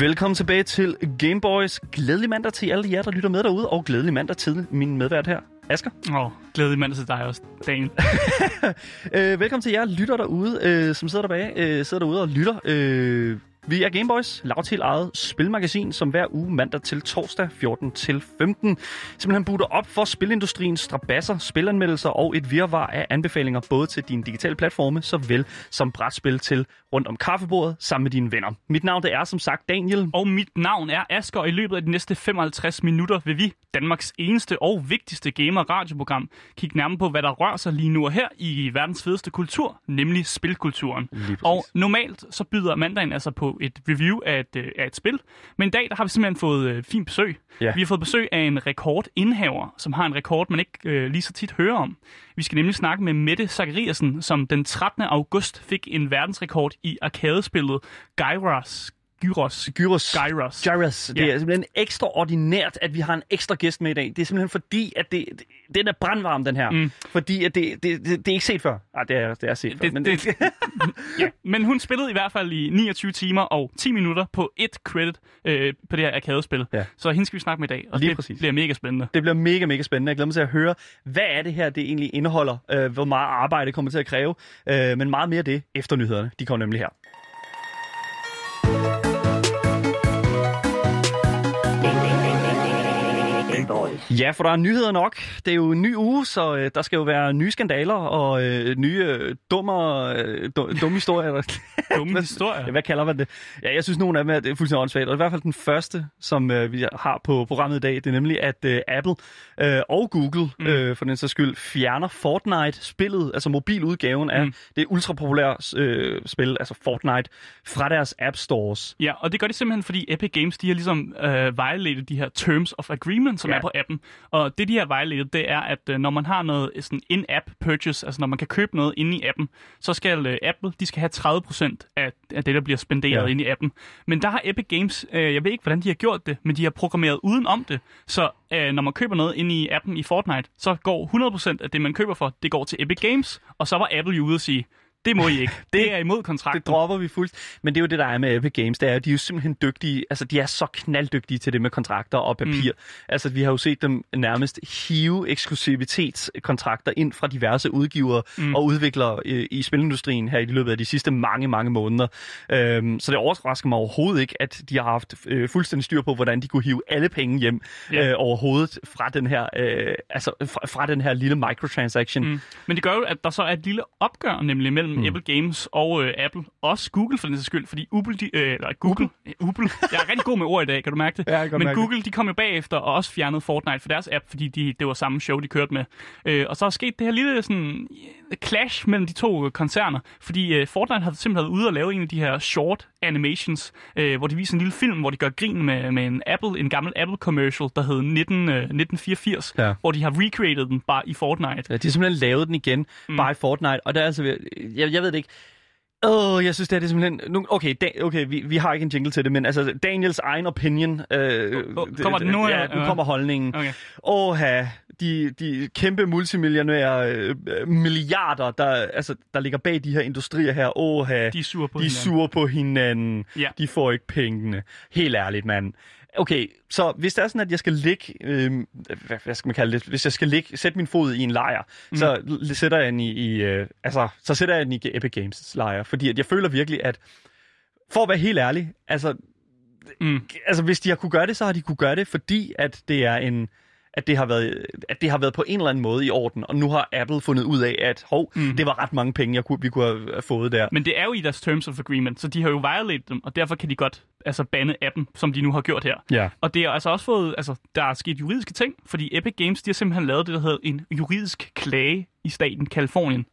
Velkommen tilbage til Gameboys. Glædelig mandag til alle jer, der lytter med derude, og glædelig mandag til min medvært her, Asger. Åh, oh, glædelig mandag til dig også, Daniel. øh, velkommen til jer lytter derude, øh, som sidder derbage, øh, sidder derude og lytter. Øh, vi er Gameboys, lavt eget spilmagasin, som hver uge mandag til torsdag 14 til 15 simpelthen butter op for spilindustriens strabasser, spilanmeldelser og et virvar af anbefalinger både til dine digitale platforme, såvel som brætspil til rundt om kaffebordet sammen med dine venner. Mit navn det er som sagt Daniel. Og mit navn er Asker, og i løbet af de næste 55 minutter vil vi, Danmarks eneste og vigtigste gamer-radioprogram, kigge nærmere på, hvad der rører sig lige nu og her i verdens fedeste kultur, nemlig spilkulturen. Og normalt så byder mandagen altså på et review af et, øh, af et spil, men i dag der har vi simpelthen fået øh, fint besøg. Ja. Vi har fået besøg af en rekordindhaver, som har en rekord, man ikke øh, lige så tit hører om. Vi skal nemlig snakke med Mette Zachariasen, som den 13. august fik en verdensrekord i arkadespillet Gyros. Gyros. Gyros. Gyros. Gyros. Det Ja. er simpelthen ekstraordinært, at vi har en ekstra gæst med i dag. Det er simpelthen fordi, at det, det, den er brandvarm, den her. Mm. Fordi at det, det, det, det er ikke set før. Nej, det er, det er set før. Det- men det- Ja, men hun spillede i hvert fald i 29 timer og 10 minutter på et credit øh, på det her arkadespil. Ja. Så hende skal vi snakke med i dag, og Lige det præcis. bliver mega spændende. Det bliver mega, mega spændende. Jeg glæder mig til at høre, hvad er det her, det egentlig indeholder, øh, hvor meget arbejde det kommer til at kræve, øh, men meget mere det efter nyhederne. De kommer nemlig her. Ja, for der er nyheder nok. Det er jo en ny uge, så øh, der skal jo være nye skandaler og øh, nye øh, dummer, øh, du- dumme historier. Dumme Hvad- historier. Ja, hvad kalder man det? Ja, jeg synes, nogle af dem er, det er fuldstændig åndssvagt. Og i hvert fald den første, som øh, vi har på programmet i dag, det er nemlig, at øh, Apple øh, og Google, mm. øh, for den sags skyld, fjerner Fortnite-spillet, altså mobiludgaven af Mm. det ultrapopulære øh, spil, altså Fortnite, fra deres App Stores. Ja, og det gør de simpelthen, fordi Epic Games, de har ligesom øh, violated de her Terms of Agreement, som Ja. Er på appen. Og det, de har violated, det er, at øh, når man har noget sådan in-app purchase, altså når man kan købe noget inde i appen, så skal øh, Apple, de skal have 30% af, af det, der bliver spenderet ja. inde i appen. Men der har Epic Games, øh, jeg ved ikke, hvordan de har gjort det, men de har programmeret uden om det. Så øh, når man køber noget inde i appen i Fortnite, så går 100% af det, man køber for, det går til Epic Games. Og så var Apple jo ude og sige, det må I ikke. Det er imod kontrakten. Det dropper vi fuldt. Men det er jo det, der er med Epic Games. Det er, at de er jo simpelthen dygtige. Altså, de er så knalddygtige til det med kontrakter og papir. Mm. Altså, vi har jo set dem nærmest hive eksklusivitetskontrakter ind fra diverse udgivere mm. og udviklere i, i spilindustrien her i løbet af de sidste mange, mange måneder. Øhm, så det overrasker mig overhovedet ikke, at de har haft øh, fuldstændig styr på, hvordan de kunne hive alle penge hjem Ja. øh, overhovedet fra den her, øh, altså, fra, fra den her lille microtransaction. Mm. Men det gør jo, at der så er et lille opgør nemlig mellem mm. Apple Games og øh, Apple. Også Google for den sags skyld, fordi Google, de, øh, eller Google, Google. Jeg er rigtig god med ord i dag, kan du mærke det? Ja, jeg kan Men mærke Google, de kom jo bagefter og også fjernede Fortnite for deres app, fordi de, det var samme show, de kørte med. Øh, og så er sket det her lille sådan, øh, clash mellem de to øh, koncerner, fordi øh, Fortnite har simpelthen været ude og lave en af de her short animations, øh, hvor de viser en lille film, hvor de gør grin med, med en Apple, en gammel Apple commercial, der hed 19, øh, 1984, Ja. hvor de har recreated den bare i Fortnite. Ja, de har simpelthen lavet den igen, mm. bare i Fortnite, og der er altså, jeg, jeg ved det ikke, Åh, oh, jeg synes, det er det simpelthen... Nu, okay, da, okay vi, vi har ikke en jingle til det, men altså, Daniels egen opinion... Øh, Åh, kommer den nu, Ja, nu kommer holdningen. Okay. Åh, de, de kæmpe multimillionære øh, milliarder, der, altså, der ligger bag de her industrier her. Åh, De er sure på de hinanden. sure på hinanden. Ja. De får ikke pengene. Helt ærligt, mand. Okay, så hvis det er sådan, at jeg skal ligge, øh, hvad, hvad skal man kalde det, hvis jeg skal ligge, sætte min fod i en lejr, mm. så sætter jeg den i, i øh, altså, så sætter jeg den i Epic Games lejr, fordi at jeg føler virkelig, at for at være helt ærlig, altså, Mm. altså hvis de har kunne gøre det, så har de kunne gøre det, fordi at det er en at det, har været, at det har været på en eller anden måde i orden, og nu har Apple fundet ud af, at hov, mm. det var ret mange penge, jeg kunne, vi kunne have fået der. Men det er jo i deres Terms of Agreement, så de har jo violated dem, og derfor kan de godt altså bande appen, som de nu har gjort her. Ja. Og det er altså også fået, altså der er sket juridiske ting, fordi Epic Games, de har simpelthen lavet det, der hedder en juridisk klage i staten Kalifornien.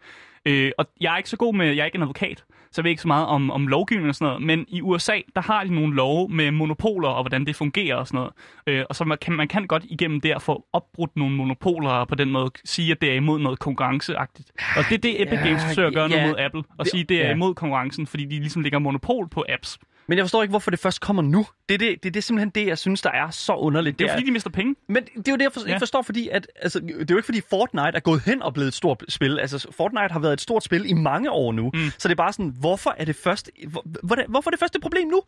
Øh, og jeg er ikke så god med, jeg er ikke en advokat, så jeg ved ikke så meget om, om lovgivning og sådan noget, men i USA, der har de nogle love med monopoler og hvordan det fungerer og sådan noget. Øh, og så man kan, man kan godt igennem der få opbrudt nogle monopoler og på den måde sige, at det er imod noget konkurrenceagtigt. Og det er det, Epic Ja, Games forsøger at gøre ja. nu mod Apple, og sige, at det er imod konkurrencen, fordi de ligesom lægger monopol på apps. Men jeg forstår ikke, hvorfor det først kommer nu. Det er, det, det, det er simpelthen det, jeg synes, der er så underligt. Det er jo fordi, de mister penge. Men det er jo det, jeg for, Ja. forstår, fordi at, altså, det er jo ikke fordi Fortnite er gået hen og blevet et stort spil. Altså, Fortnite har været et stort spil i mange år nu. Mm. Så det er bare sådan, hvorfor er det først, hvor, hvor, hvorfor er det første problem nu?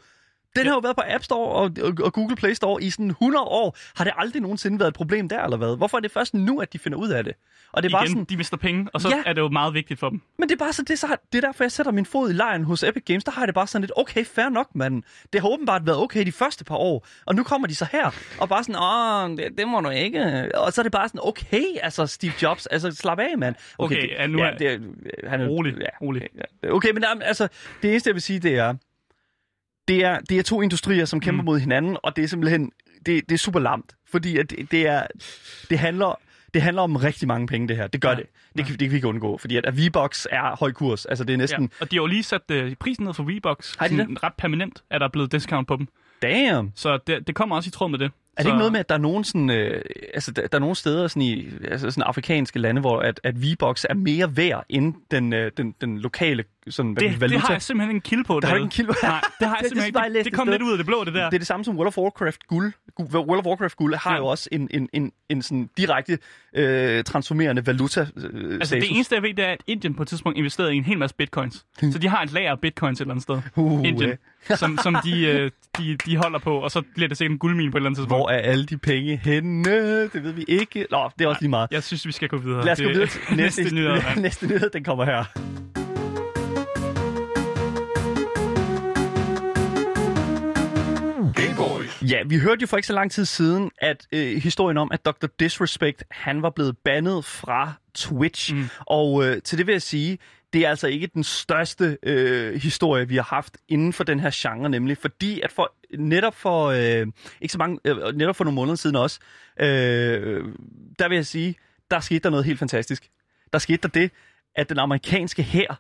Den har jo været på App Store og, og, og Google Play Store i sådan 100 år. Har det aldrig nogensinde været et problem der, eller hvad? Hvorfor er det først nu, at de finder ud af det? Og det er Igen, bare sådan, de mister penge, og så Ja. er det jo meget vigtigt for dem. men det er bare så, det, så, det er derfor, jeg sætter min fod i lejen hos Epic Games. Der har jeg det bare sådan lidt, okay, fair nok, mand. Det har åbenbart været okay de første par år. Og nu kommer de så her, og bare sådan, åh, det, det må du ikke. Og så er det bare sådan, okay, altså Steve Jobs, altså slap af, mand. Okay, det, ja, nu er- det, han er, Rolig, ja, rolig. Ja, Okay, men altså, det eneste, jeg vil sige, det er, det er, det er to industrier, som kæmper Mm. mod hinanden, og det er simpelthen, det, det er super lamt, fordi at det, det er, det handler, det handler om rigtig mange penge, det her. Det gør Ja. det. Det, kan, det kan vi ikke undgå, fordi at, at V-Box er høj kurs. Altså, det er Ja. næsten, Og de har jo lige sat øh, prisen ned for Reeboks. Har de Sådan ret permanent er der blevet discount på dem. damn. Så det, det kommer også i tråd med det. Er det ikke noget med, at der er nogen, sådan, øh, altså, der, der er nogle steder sådan i altså sådan afrikanske lande, hvor at, at V-Box er mere værd end den, øh, den, den lokale sådan, det, man- det har jeg simpelthen ingen kilde på. Der har ikke en kilde på? Nej, det har jeg Det- det simpelthen jeg ikke. Det, det et kom lidt ud af det blå, det der. Det er det samme som World of Warcraft guld. Gu- World of Warcraft guld har Ja. jo også en, en, en, en sådan direkte øh, transformerende valuta øh, Altså, status. det eneste, jeg ved, det er, at Indien på et tidspunkt investerede i en hel masse bitcoins. Så de har et lager af bitcoins et eller andet sted. Uh, Indien. øh. Som, som de, øh, de, de holder på, og så bliver det sikkert en guldmine på et eller andet tidspunkt. Hvor er alle de penge henne? Det ved vi ikke. Nå, det er også lige meget. Jeg synes, vi skal gå videre. Lad os gå Det- videre til næste, næste mand. næste nyhed, den kommer her. Ja, vi hørte jo for ikke så lang tid siden, at øh, historien om, at Dr. Disrespect, han var blevet bandet fra Twitch. Mm. Og øh, til det vil jeg sige, det er altså ikke den største øh, historie, vi har haft inden for den her genre, nemlig fordi, at for, netop for øh, ikke så mange, øh, netop for nogle måneder siden også, øh, der vil jeg sige, der skete der noget helt fantastisk. Der skete der det, at den amerikanske hær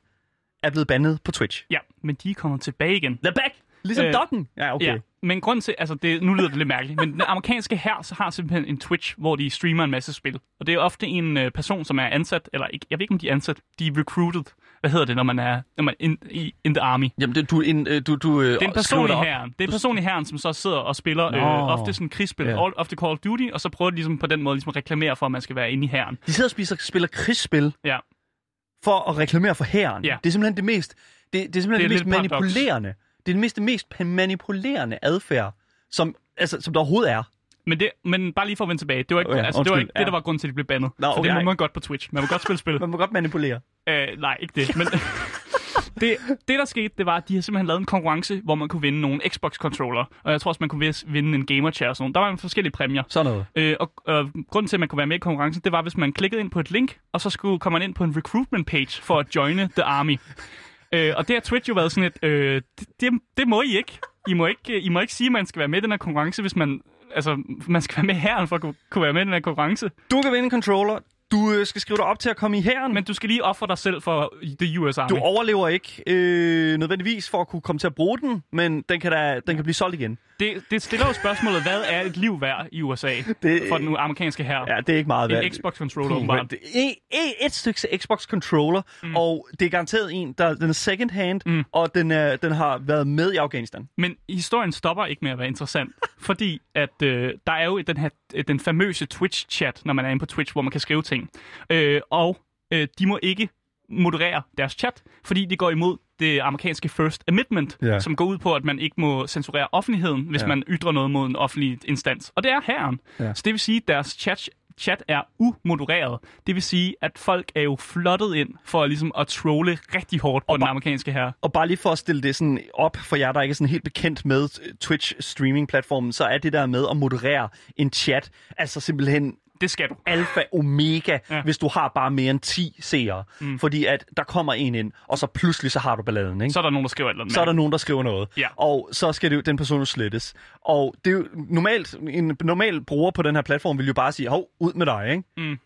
er blevet bandet på Twitch. Ja, men de er kommet tilbage igen. The back! Ligesom øh, Doggen. Ja, okay. Ja, men grund til, altså det, nu lyder det lidt mærkeligt, men den amerikanske her så har simpelthen en Twitch, hvor de streamer en masse spil. Og det er ofte en øh, person, som er ansat, eller ikke, jeg ved ikke, om de er ansat, de er recruited. Hvad hedder det, når man er, når man in, i, in the army? Jamen, det, du, en, øh, du, du, øh, Det er en person i herren. Det er en person i herren, som så sidder og spiller Nå. øh, ofte sådan krigsspil, yeah. ofte Call of Duty, og så prøver de ligesom på den måde ligesom at reklamere for, at man skal være inde i herren. De sidder og spiser, spiller krigsspil Ja. for at reklamere for hæren. Ja. Det er simpelthen det mest, det, det er simpelthen Det det, er mest lidt paradoks. manipulerende. Det er det mest, det mest manipulerende adfærd, som, altså, som der overhovedet er. Men, det, men bare lige for at vende tilbage, det var ikke, ja, altså, det, var ikke ja. det, der var grunden til, at de blev bandet. Nå, for okay, det må man godt på Twitch. Man må godt spille spil. Man må godt manipulere. Øh, nej, ikke det. Men det, det, der skete, det var, at de har simpelthen lavet en konkurrence, hvor man kunne vinde nogle Xbox-controller. Og jeg tror også, man kunne vinde en gamer chair og sådan noget. Der var nogle forskellige præmier. Sådan noget. Øh, og øh, grunden til, at man kunne være med i konkurrencen, det var, hvis man klikkede ind på et link, og så skulle komme man ind på en recruitment page for at joine The Army. Øh, og det har Twitch jo været sådan et, øh, det, det, det må I ikke. I må ikke, I må ikke sige, at man skal være med i den her konkurrence, hvis man, altså, man skal være med her for at kunne- kunne være med i den her konkurrence. Du kan vinde en controller. Du øh, skal skrive dig op til at komme i hæren. Men du skal lige ofre dig selv for The US Army. Du overlever ikke øh, nødvendigvis for at kunne komme til at bruge den, men den kan, da, den kan blive solgt igen. Det, det stiller jo spørgsmålet, hvad er et liv værd i USA Det- for den amerikanske her? Ja, det er ikke meget værd. en Xbox-controller, åbenbart. et, et, et stykke Xbox controller, mm. og det er garanteret en, der den er second hand, mm. og den, er, den har været med i Afghanistan. Men historien stopper ikke med at være interessant, fordi at øh, der er jo den her den famøse Twitch-chat, når man er inde på Twitch, hvor man kan skrive ting. Øh, og øh, de må ikke moderere deres chat, fordi det går imod det amerikanske First Amendment, Ja. som går ud på, at man ikke må censurere offentligheden, hvis Ja. man ytrer noget mod en offentlig instans. Og det er herren. Ja. Så det vil sige, at deres chat chat er umodereret. Det vil sige, at folk er jo flottet ind for ligesom at trolle rigtig hårdt på Og den amerikanske her. Og bare lige for at stille det sådan op for jer, der ikke er sådan helt bekendt med Twitch streaming-platformen, så er det der med at moderere en chat, altså simpelthen Det skal du. alfa omega, ja. Hvis du har bare mere end 10 seere. Mm. Fordi at der kommer en ind, og så pludselig så har du balladen, ikke? Så er der nogen, der skriver et eller andet. så er der nogen, der skriver noget. Ja. Og så skal det den person jo slettes. Og det er jo normalt, en normal bruger på den her platform vil jo bare sige, hov, ud med dig, ikke? Mm.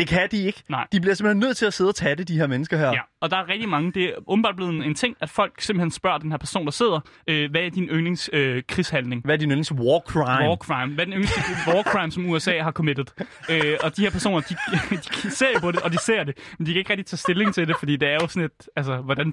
Det kan de ikke. Nej. De bliver simpelthen nødt til at sidde og tage det, de her mennesker her. Ja, og der er rigtig mange. Det er åbenbart blevet en, ting, at folk simpelthen spørger den her person, der sidder, øh, hvad er din yndlings øh, krigshandling? Hvad er din yndlings war crime? War crime. Hvad er den yngste war crime, som USA har committed? Øh, og de her personer, de, de ser på det, og de ser det, men de kan ikke rigtig tage stilling til det, fordi det er jo sådan et, altså, hvordan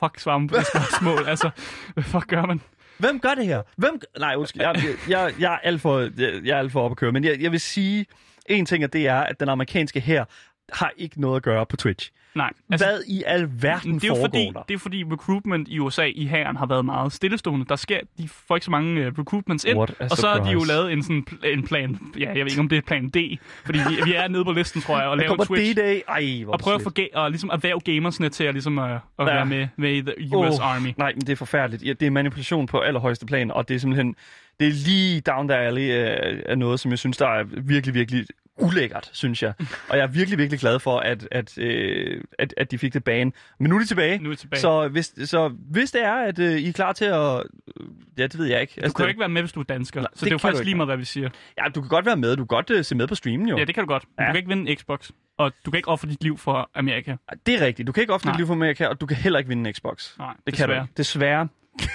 fuck svarer man på det spørgsmål? Altså, hvad fuck gør man? Hvem gør det her? Hvem... Nej, undskyld. Jeg, jeg, jeg, er alt for, jeg, jeg er alt for op at køre. Men jeg, jeg vil sige, en ting, at det er, at den amerikanske her har ikke noget at gøre på Twitch. Nej. Altså, Hvad i alverden det er, jo foregår fordi, der? det er fordi recruitment i USA i hæren har været meget stillestående. Der sker, de får ikke så mange uh, recruitments ind, What og så har de jo lavet en, sådan, en plan, ja, jeg ved ikke om det er plan D, fordi vi, vi er nede på listen, tror jeg, og laver Twitch. D-Day. Ej, hvor Og prøve at, få ga- og ligesom erhverve gamersne til at, ligesom, uh, at Ja. være med, med i the US Åh, Army. Nej, men det er forfærdeligt. Ja, det er manipulation på allerhøjeste plan, og det er simpelthen det er lige down the alley af, af noget, som jeg synes, der er virkelig, virkelig ulækkert, synes jeg. Og jeg er virkelig, virkelig glad for, at, at, øh, at, at de fik det bane. Men nu er de tilbage. Nu er de tilbage. Så hvis, så hvis det er, at øh, I er klar til at... øh, Ja, det ved jeg ikke. Du kan jo ikke være med, hvis du er dansker, Nej, så det det er jo faktisk lige meget, hvad vi siger. Ja, du kan godt være med. Du kan godt øh, se med på streamen, jo. Ja, det kan du godt. Men Ja. du kan ikke vinde en Xbox, og du kan ikke ofre dit liv for Amerika. Det er rigtigt. Du kan ikke ofte Nej. liv for Amerika, og du kan heller ikke vinde en Xbox. Nej, Det kan du desværre. Desværre.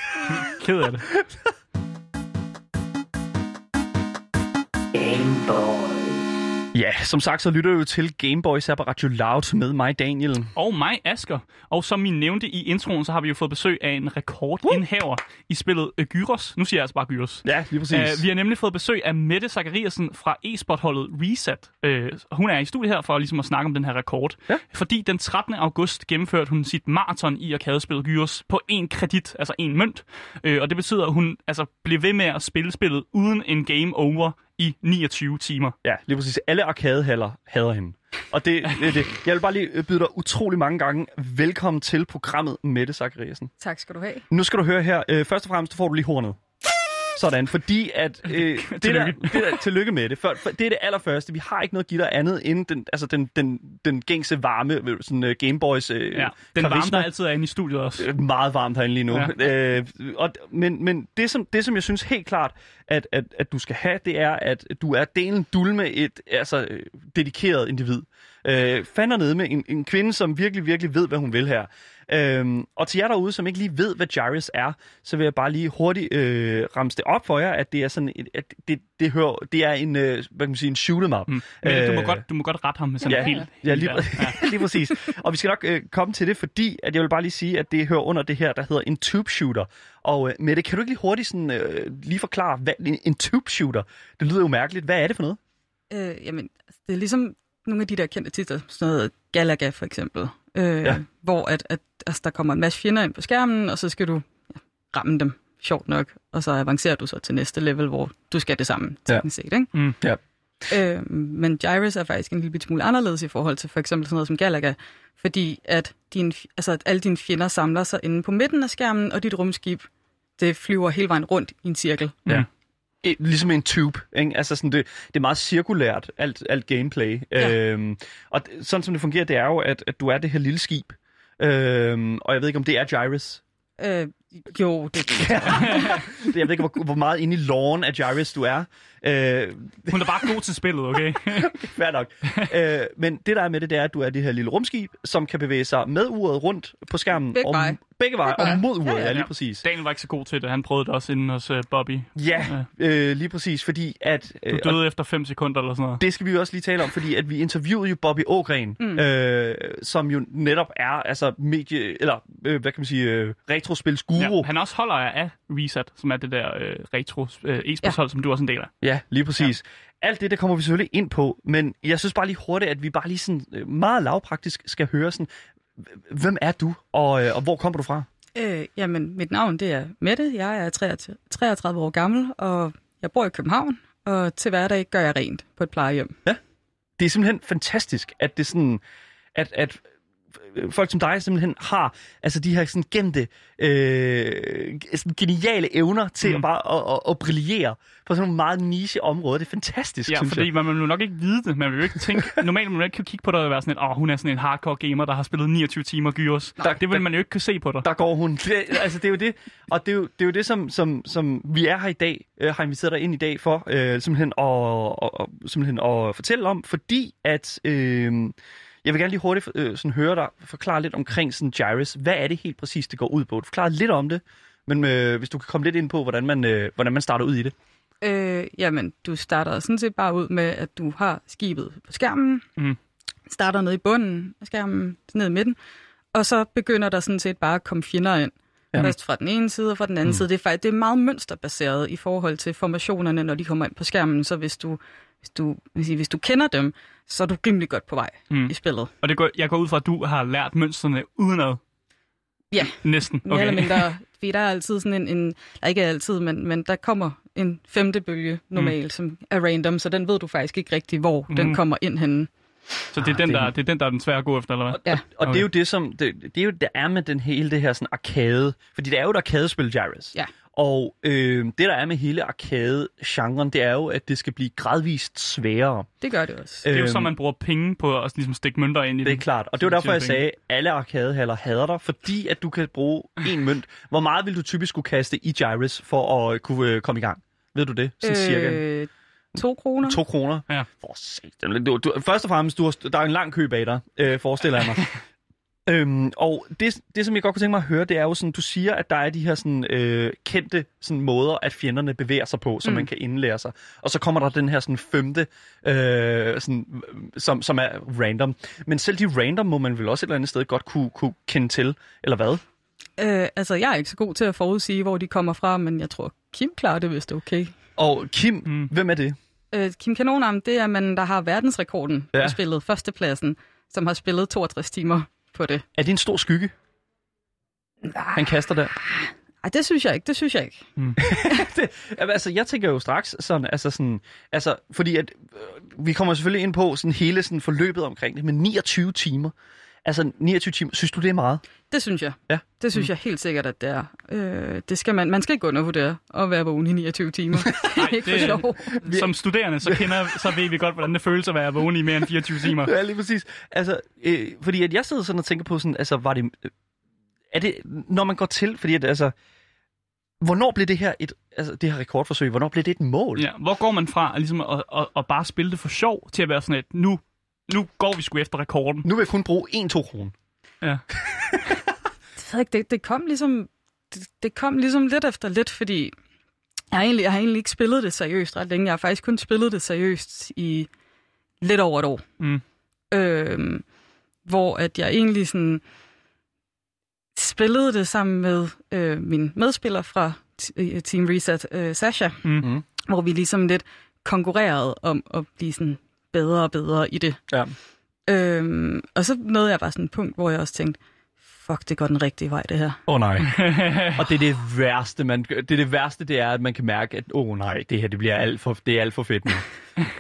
Ked af det. Ja, som sagt, så lytter du til Gameboys her på Radio Loud med mig, Daniel. Og mig, Asker. Og som I nævnte i introen, så har vi jo fået besøg af en rekordindhaver i spillet uh, Gyros. Nu siger jeg altså bare Gyros. Ja, lige præcis. Uh, vi har nemlig fået besøg af Mette Zachariasen fra e-sportholdet Reset. Uh, hun er i studiet her for ligesom at snakke om den her rekord. Ja. Fordi den 13. august gennemførte hun sit maraton i arkadespillet Gyros på en kredit, altså en mønt. Uh, og det betyder, at hun altså, blev ved med at spille spillet uden en game over i 29 timer. Ja, lige præcis. Alle arkadehaller hader hende. Og det, det, det. Jeg vil bare lige øh, byde dig utrolig mange gange velkommen til programmet Mette Zachariasen. Tak skal du have. Nu skal du høre her. Øh, først og fremmest, får du lige hornet. Sådan, fordi at... Øh, det der, det der, tillykke med det. For, for, det er det allerførste. Vi har ikke noget dig andet end den, altså den, den, den gængse varme øh, sådan, uh, Gameboys uh, Ja, den varme, der altid er inde i studiet også. Øh, meget varmt herinde lige nu. Ja. Øh, og, men men det, som, det, som jeg synes helt klart, at, at, at du skal have, det er, at du er delen dulme et altså, øh, dedikeret individ. Øh, fander nede med en, en kvinde, som virkelig, virkelig ved, hvad hun vil her. Øhm, og til jer derude, som ikke lige ved, hvad Gyrus er, så vil jeg bare lige hurtigt øh, ramse det op for jer, at det er sådan, et- at det, det, hører, det er en, øh, hvad kan man sige, en shoot 'em up. Mm. Men du, må Øh, godt, du må godt rette ham med sådan Ja, helt... ja lige, ja. lige præcis. Og vi skal nok øh, komme til det, fordi at jeg vil bare lige sige, at det hører under det her, der hedder en tube shooter. Og øh, Mette, kan du ikke lige hurtigt sådan, øh, lige forklare, hvad en, en tube shooter, det lyder jo mærkeligt. Hvad er det for noget? Øh, jamen, altså, det er ligesom nogle af de der kendte titler, sådan noget Galaga for eksempel, øh, Ja. ja. hvor at, at, altså, der kommer en masse fjender ind på skærmen, og så skal du ja, ramme dem, sjovt nok, og så avancerer du så til næste level, hvor du skal det samme, Ja. teknisk set, ikke? Mm. Ja. Øh, men Gyrus er faktisk en lille smule anderledes i forhold til for eksempel sådan noget som Galaga, fordi at, din, altså, at alle dine fjender samler sig inde på midten af skærmen, og dit rumskib, det flyver hele vejen rundt i en cirkel. Ja. Ligesom en tube, ikke? Altså sådan det, det er meget cirkulært, alt, alt gameplay. Ja. Øhm, og sådan som det fungerer, det er jo, at, at du er det her lille skib. Øhm, og jeg ved ikke, om det er Gyrus. Øh, jo, det Jeg ved ikke, hvor, hvor meget inde i loven af Gyrus du er. Øh, Hun er bare god til spillet, okay? Fair nok. øh, men det, der er med det, det er, at du er det her lille rumskib, som kan bevæge sig med uret rundt på skærmen. Begge og, veje. Begge veje, og mod uret, ja, Ja, ja, ja. lige præcis. Daniel var ikke så god til det. Han prøvede det også inden hos uh, Bobby. Ja, øh, lige præcis, fordi at... Du Øh, og døde efter 5 sekunder eller sådan noget. det skal vi jo også lige tale om, fordi at vi interviewede jo Bobby Ågren, mm. øh, som jo netop er altså medie, eller øh, hvad kan man sige, øh, retrospilsguru. Ja, han også holder af Reset, som er det der øh, retro øh, e-sportshold, ja. som du også en del af. Ja, lige præcis. Ja. Alt det, der kommer vi selvfølgelig ind på, men jeg synes bare lige hurtigt, at vi bare lige sådan øh, meget lavpraktisk skal høre sådan, hvem er du, og, øh, og hvor kommer du fra? Øh, jamen, mit navn det er Mette. Jeg er 33 33 år gammel, og jeg bor i København. Og til hverdag gør jeg rent på et plejehjem. det er simpelthen fantastisk, at det sådan, at, at folk som dig simpelthen har altså de her sådan gemte, øh, sådan geniale evner til Mm. at bare at, at, at brillere på sådan nogle meget niche områder. Det er fantastisk, Ja, synes fordi jeg. man vil jo nok ikke vide det. Man vil jo ikke tænke... Normalt vil man ikke kunne kigge på dig og være sådan et, åh, oh, hun er sådan en hardcore gamer, der har spillet 29 timer Gyros. Der- det vil der- man jo ikke kunne se på dig. Der går hun. Det, altså, det er jo det. Og det er jo det, er jo det som, som, som vi er her i dag, øh, har inviteret dig ind i dag for, øh, simpelthen, at, og, og, simpelthen at fortælle om, fordi at... Øh, jeg vil gerne lige hurtigt øh, sådan høre dig forklare lidt omkring sådan Gyrus. Hvad er det helt præcis, det går ud på? Du forklarer lidt om det, men øh, hvis du kan komme lidt ind på, hvordan man, øh, hvordan man starter ud i det. Øh, jamen, du starter sådan set bare ud med, at du har skibet på skærmen. Mhm. Starter nede i bunden af skærmen, ned i midten. Og så begynder der sådan set bare at komme fjender ind. Ja. Først fra den ene side og fra den anden Mm. mm. side. Det er, faktisk, det er meget mønsterbaseret i forhold til formationerne, når de kommer ind på skærmen. Så hvis du hvis du, hvis, hvis du kender dem, så er du rimelig godt på vej Mm. i spillet. Og det går, jeg går ud fra, at du har lært mønstrene udenad. Ja. Næsten. Okay. Mere eller mindre, fordi der er altid sådan en, en eller ikke altid, men, men der kommer en femte bølge normalt, mm. som er random, så den ved du faktisk ikke rigtig, hvor mm. Den kommer ind henne. Så det er, Ah, den, er- der, det er den, der er den svære at gå efter, eller hvad? Ja. Og okay. det er jo det, som det, det er jo det er med den hele det her sådan arcade, fordi det er jo et arcade-spil, Jairus. Ja. Og øh, det, der er med hele arcade-genren, det er jo, at det skal blive gradvist sværere. Det gør det også. Det er jo Øhm, så, man bruger penge på at ligesom stikke mønter ind i Det er den. klart. Og det var derfor, jeg tjener sagde, at alle arcadehaller hader dig, fordi at du kan bruge en mønt. Hvor meget vil du typisk skulle kaste i Gyrus for at kunne øh, komme i gang? Ved du det? Sådan øh... cirka. Øh, to kroner. To kroner? Ja. For satan. Du, du, først og fremmest, du har, der er en lang kø bag dig, øh, forestiller jeg mig. øhm, og det, det, som jeg godt kunne tænke mig at høre, det er jo sådan, du siger, at der er de her sådan, øh, kendte sådan, måder, at fjenderne bevæger sig på, som mm. Man kan indlære sig. Og så kommer der den her sådan, femte, øh, sådan, som, som er random. Men selv de random må man vel også et eller andet sted godt kunne, kunne kende til, eller hvad? Øh, altså, jeg er ikke så god til at forudsige, hvor de kommer fra, men jeg tror, Kim klarer det, hvis det er okay. Og Kim, Mm. hvem er det? Øh, Kim Kanonarm, det er manden, der har verdensrekorden ja. på spillet, førstepladsen, som har spillet 62 timer på det. Er det en stor skygge, han kaster der? Ej, det synes jeg ikke, det synes jeg ikke. det, altså, jeg tænker jo straks sådan, altså sådan, altså, fordi at, øh, vi kommer selvfølgelig ind på sådan hele sådan forløbet omkring det, men 29 timer, altså 29 timer, synes du det er meget? Det synes jeg. Ja. Det synes mm. jeg helt sikkert, at det er. Øh, det skal man, man skal ikke undervurdere at være vågen i 29 timer. ikke for det- sjov. Som studerende, så, kender, så ved vi godt, hvordan det føles at være vågen i mere end 24 timer. Ja, lige præcis. Altså, øh, fordi at jeg sidder sådan og tænker på sådan, altså, var det, er det, når man går til, fordi at, altså, hvornår blev det her et, altså, det her rekordforsøg, hvornår blev det et mål? Ja, hvor går man fra at, ligesom at, at, at bare spille det for sjov, til at være sådan et, nu, nu går vi sgu efter rekorden? Nu vil jeg kun bruge 1-2 kroner. Ja. Det, ved jeg ikke, det, det kom ligesom det, det kom ligesom lidt efter lidt, fordi jeg har, egentlig, jeg har egentlig ikke spillet det seriøst ret længe. Jeg har faktisk kun spillet det seriøst i lidt over et år. Mm. Øhm, hvor at jeg egentlig sådan spillede det sammen med øh, min medspiller fra øh, Team Reset, øh, Sasha, Mm. Mm. hvor vi ligesom lidt konkurrerede om at blive sådan bedre og bedre i det. Ja. Øhm, og så nåede jeg bare sådan et punkt, hvor jeg også tænkte, fuck, det går den rigtige vej, det her. Åh oh, nej. og det er det værste, man, det, er det værste, det er, at man kan mærke, at åh oh, nej, det her det bliver alt for, det er alt for fedt nu.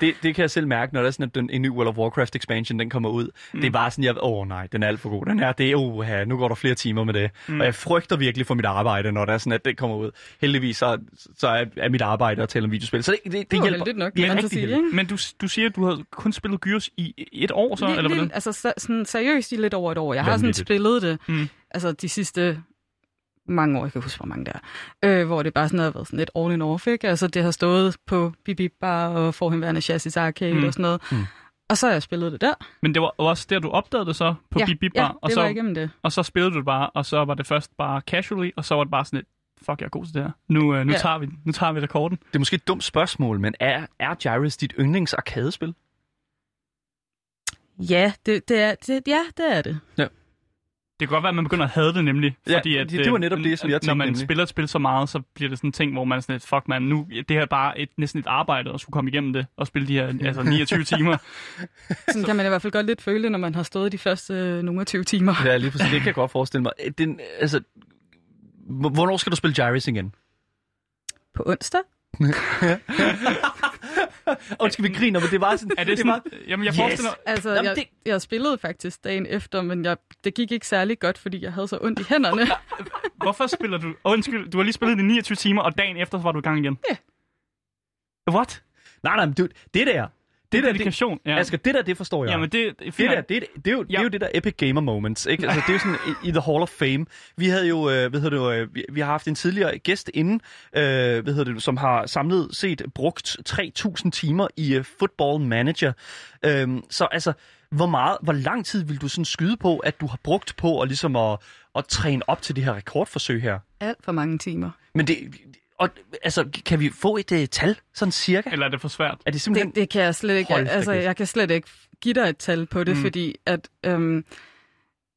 Det, det kan jeg selv mærke, når der er sådan, at den, en ny World of Warcraft expansion, den kommer ud. Mm. Det er bare sådan, jeg, åh oh, nej, den er alt for god. Den her, det er, oh, ja, nu går der flere timer med det. Mm. Og jeg frygter virkelig for mit arbejde, når der er sådan, at det kommer ud. Heldigvis så, så er, er mit arbejde at tale om videospil. Så det, det, det, Det hjælper. nok, er så rigtig sige, ikke? Men du, du siger, at du har kun spillet Gyros i et år så, Lige- eller hvordan? Altså så, sådan seriøst i lidt over et år. Jeg har sådan spillet det, Mm. altså de sidste mange år, jeg kan huske, hvor mange der er, øh, hvor det bare sådan har været sådan lidt all in off, ikke? Altså det har stået på Bibi Bar og Forhenværende Chassis Arcade Mm. og sådan noget. Mm. Og så har jeg spillet det der. Men det var også der, du opdagede det så på ja, ja, Bar, det og, var så, igennem det. og så spillede du det bare, og så var det først bare casually, og så var det bare sådan et, fuck, jeg er god til det her. Nu, øh, nu, Ja. tager, vi, nu tager vi rekorden. Det er måske et dumt spørgsmål, men er, er Gyrus dit yndlings arkadespil? Ja, det, det er, det, ja, det er det. Det kan godt være, at man begynder at have det nemlig. Ja, fordi at, det- det var øh, netop det, som jeg Når tænkte man nemlig. spiller et spil så meget, så bliver det sådan en ting, hvor man er sådan et, fuck man, nu, det her er bare et, næsten et arbejde at skulle komme igennem det, og spille de her altså 29 timer. Sådan kan man i hvert fald godt lidt føle, når man har stået de første øh, nogle af 20 timer. Ja, lige præcis. Det kan jeg godt forestille mig. Den, altså, hvornår skal du spille Gyrus igen? På onsdag? Undskyld, vi griner, men det var sådan... Er det det var, sådan, jamen jeg Yes. forestiller Altså, Jamen, jeg, det- jeg spillede faktisk dagen efter, men jeg, det gik ikke særlig godt, fordi jeg havde så ondt i hænderne. Hvorfor spiller du... Oh, undskyld, du har lige spillet de 29 timer, og dagen efter så var du i gang igen. Ja. What? nej, nej, men det, det der... Det der, det, dedikation. Ja. Asger, det der, det forstår jeg. Jamen det, det, Det der, det, det, er jo, det er jo det der epic gamer moments, ikke? Altså, det er jo sådan i, i The Hall of Fame. Vi havde jo, øh, hvad hedder det, øh, vi, vi har haft en tidligere gæst inden, øh, hvad hedder det, som har samlet set brugt 3.000 timer i uh, Football Manager. Øhm, så altså, hvor meget, hvor lang tid vil du sådan skyde på, at du har brugt på at ligesom at, at træne op til det her rekordforsøg her? Alt for mange timer. Men det, og, altså, kan vi få et uh, tal, sådan cirka? Eller er det for svært? Er det simpelthen... Det, det kan jeg slet ikke. Hold Altså, jeg kan slet ikke give dig et tal på det, Mm. fordi at øhm,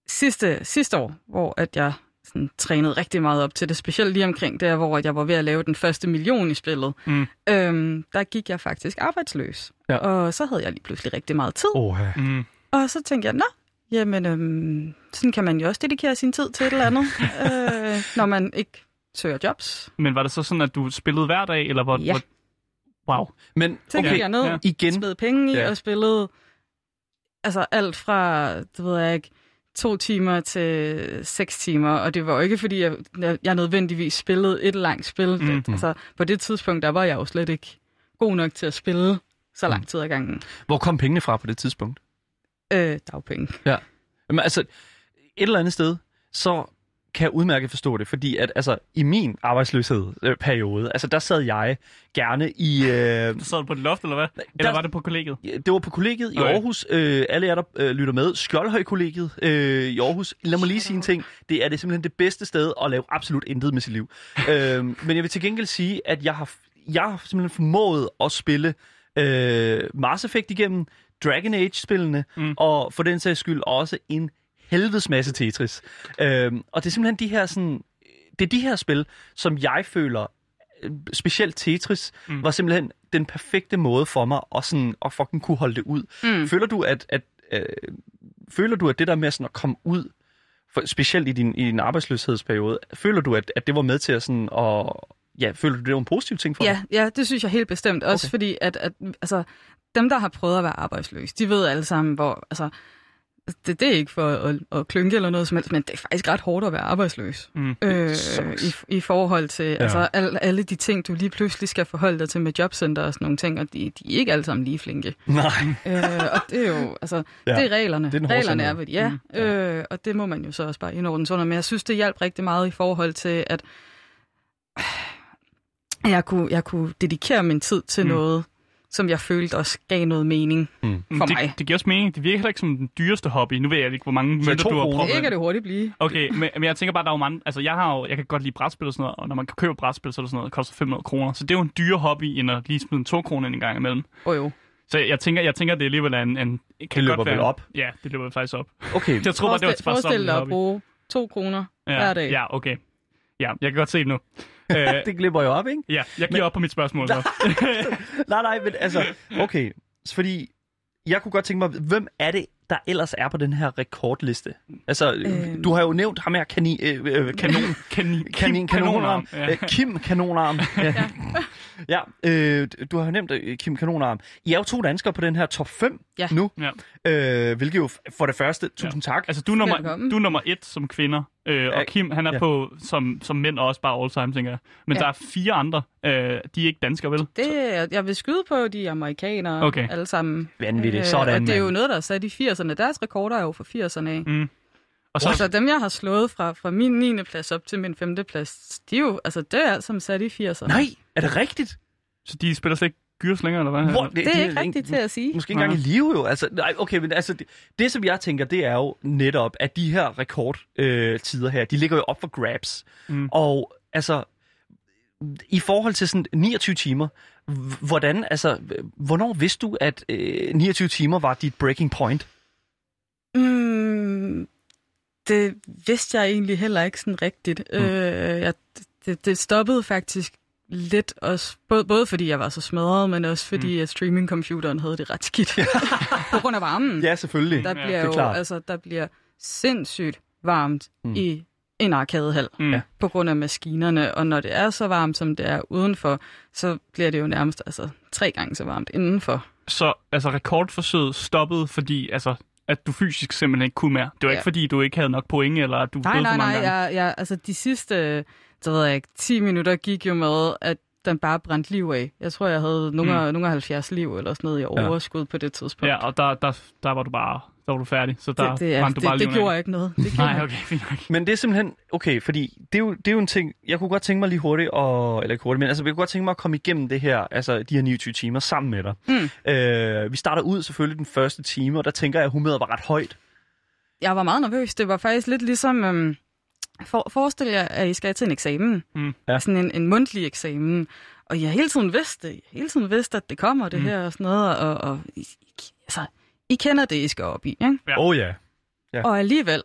sidste, sidste år, hvor at jeg sådan, trænet rigtig meget op til det, specielt lige omkring der, hvor jeg var ved at lave den første million i spillet. Mm. Øhm, der gik jeg faktisk arbejdsløs. Ja. Og så havde jeg lige pludselig rigtig meget tid. Oh, ja. Mm. Og så tænkte jeg, nå, jamen, øhm, sådan kan man jo også dedikere sin tid til et eller andet, øh, når man ikke søger jobs. Men var det så sådan, at du spillede hver dag, eller hvor... Ja. hvor... Wow. Men Så okay, gik jeg ned, ja. ja. igen, spillede penge i Ja. og spillede altså alt fra, det ved jeg ikke, to timer til seks timer, og det var jo ikke, fordi jeg, jeg, nødvendigvis spillede et langt spil. Mm. Mm. Altså, på det tidspunkt, der var jeg jo slet ikke god nok til at spille så lang tid ad gangen. hvor kom pengene fra på det tidspunkt? Øh, dagpenge. Jamen, altså, et eller andet sted, så kan udmærket forstå det, fordi at altså, i min arbejdsløshedsperiode, periode, altså der sad jeg gerne i... Øh, Så sad du på et loft, eller hvad? Eller var det på kollegiet? det var på kollegiet i Okay. Aarhus. Øh, alle jer, der øh, lytter med. Skjoldhøj-kollegiet øh, i Aarhus. Lad mig lige sige en ting. Det er det simpelthen det bedste sted at lave absolut intet med sit liv. øh, men jeg vil til gengæld sige, at jeg har, jeg har simpelthen formået at spille øh, Mars Effect igennem, Dragon Age-spillene, mm. og for den sags skyld også en helvedes masse Tetris. Øh, og det er simpelthen de her sådan... Det er de her spil, som jeg føler, øh, specielt Tetris, Mm. mm. var simpelthen den perfekte måde for mig at, sådan, at fucking kunne holde det ud. Mm. Føler du, at, at øh, føler du, at det der med sådan at komme ud, for, specielt i din, i din arbejdsløshedsperiode, føler du, at, at det var med til at sådan, at, ja, føler du, det var en positiv ting for Ja, dig? ja, det synes jeg helt bestemt. Også Okay. fordi, at, at altså, dem, der har prøvet at være arbejdsløse, de ved alle sammen, hvor... Altså, det, det er ikke for at, at klynke eller noget som helst, men det er faktisk ret hårdt at være arbejdsløs. Mm. Øh, i, I forhold til ja. altså, al, alle de ting, du lige pludselig skal forholde dig til med jobcenter og sådan nogle ting, og de, de er ikke alle sammen lige flinke. Nej. øh, og det er jo, altså, Ja, det er reglerne. det er reglerne er, hvad de er, Mm. øh, og det må man jo så også bare indordne sådan. Men jeg synes, det hjalp rigtig meget i forhold til, at jeg kunne, jeg kunne dedikere min tid til mm. noget, som jeg følte også gav noget mening Mm. for det, mig. det giver også mening. Det virker heller ikke som den dyreste hobby. Nu ved jeg ikke, hvor mange mønter du har proppet. Det kan det hurtigt blive. Okay, men, men jeg tænker bare, der er jo mange... Altså, jeg, har jo, jeg kan godt lide brætspil og sådan noget, og når man køber brætspil, så er det sådan noget, det koster 500 kroner. Så det er jo en dyre hobby, end at lige smide en 2 kroner en gang imellem. Åh oh, jo. Så jeg tænker, jeg tænker, det alligevel er en... en kan Det løber godt vel være, op? Ja, det løber faktisk op. Okay. Jeg tror bare, det var bare sådan forestil en dig at hobby. bruge to kroner Ja, hver dag. ja, okay. Ja, jeg kan godt se det nu. øh, det glipper jo op, ikke? ja, jeg giver op på mit spørgsmål. Så. nej, nej, men altså, okay. Fordi jeg kunne godt tænke mig, hvem er det, der ellers er på den her rekordliste? Altså, Øhm. du har jo nævnt ham her, kani, øh, øh, kanon, Kanin, kanin, kanonarm. Ja. Øh, Kim Kanonarm. Ja, ja øh, du har jo nævnt øh, Kim Kanonarm. I er jo to danskere på den her top 5 Ja. nu. Ja. Øh, hvilket jo for det første, tusind tak. Altså, du er, nummer, Velkommen. du er nummer et som kvinder, øh, Ja, og Kim, han er ja. på som, som mænd og også bare all time, tænker jeg. Men Ja. der er fire andre, øh, de er ikke danskere, vel? Det, er- jeg vil skyde på de amerikanere Okay. alle sammen. Vanvittigt. Sådan, og det er jo noget, der er sat i 80'erne. Deres rekorder er jo fra 80'erne af. Mm. Og Så så, altså, dem, jeg har slået fra, fra min 9. plads op til min 5. plads, de er jo, altså, det er alt sammen sat i 80'erne. Nej, er det rigtigt? så de spiller slet ikke gyrs længere, eller hvad? Hvor, Det er ikke rigtigt til at sige. Måske ikke engang i live jo. Altså, nej, okay, men altså, det, det, som jeg tænker, det er jo netop, at de her rekordtider øh, tider her, de ligger jo op for grabs. Mm. Og altså, i forhold til sådan 29 timer, hvordan, altså, hvornår vidste du, at øh, 29 timer var dit breaking point? Mm, det vidste jeg egentlig heller ikke sådan rigtigt. Mm. Øh, jeg, det, det stoppede faktisk lidt også, både, både fordi jeg var så smadret, men også fordi mm. at streamingcomputeren havde det ret skidt. På grund af varmen. Ja, selvfølgelig. Der Ja, bliver det er jo, klart. altså, der bliver sindssygt varmt Mm. i en arkadehal Mm. Ja. på grund af maskinerne, og når det er så varmt, som det er udenfor, så bliver det jo nærmest altså, tre gange så varmt indenfor. Så altså, rekordforsøget stoppede, fordi altså, at du fysisk simpelthen ikke kunne mere. Det var Ja. ikke, fordi du ikke havde nok point, eller at du Nej, døde nej, for mange nej, gange. jeg, jeg, altså de sidste, så ved jeg ikke, 10 minutter gik jo med, at den bare brændte liv af. Jeg tror, jeg havde nogle, Mm. mm. nogle af 70 liv eller sådan noget i overskud på det tidspunkt. Ja, og der, der, der var du bare der var du færdig, så der det, det, er, du bare det, det livet af. gjorde ikke noget. Det gjorde Nej, okay, fint nok. Men det er simpelthen, okay, fordi det er, jo, det er jo en ting, jeg kunne godt tænke mig lige hurtigt, og, eller ikke hurtigt, men altså, jeg kunne godt tænke mig at komme igennem det her, altså de her 29 timer sammen med dig. Mm. Øh, vi starter ud selvfølgelig den første time, og der tænker jeg, at humøret var ret højt. Jeg var meget nervøs. Det var faktisk lidt ligesom... Øhm, for, forestil jer, at I skal til en eksamen. Mm. Ja. Sådan en, en mundtlig eksamen. Og jeg har hele tiden vidst det. Jeg hele tiden vidst, at det kommer, det Mm. her og sådan noget. Og, og altså, I kender det, I skal op i. Ikke? Ja. Åh oh, ja. Og alligevel,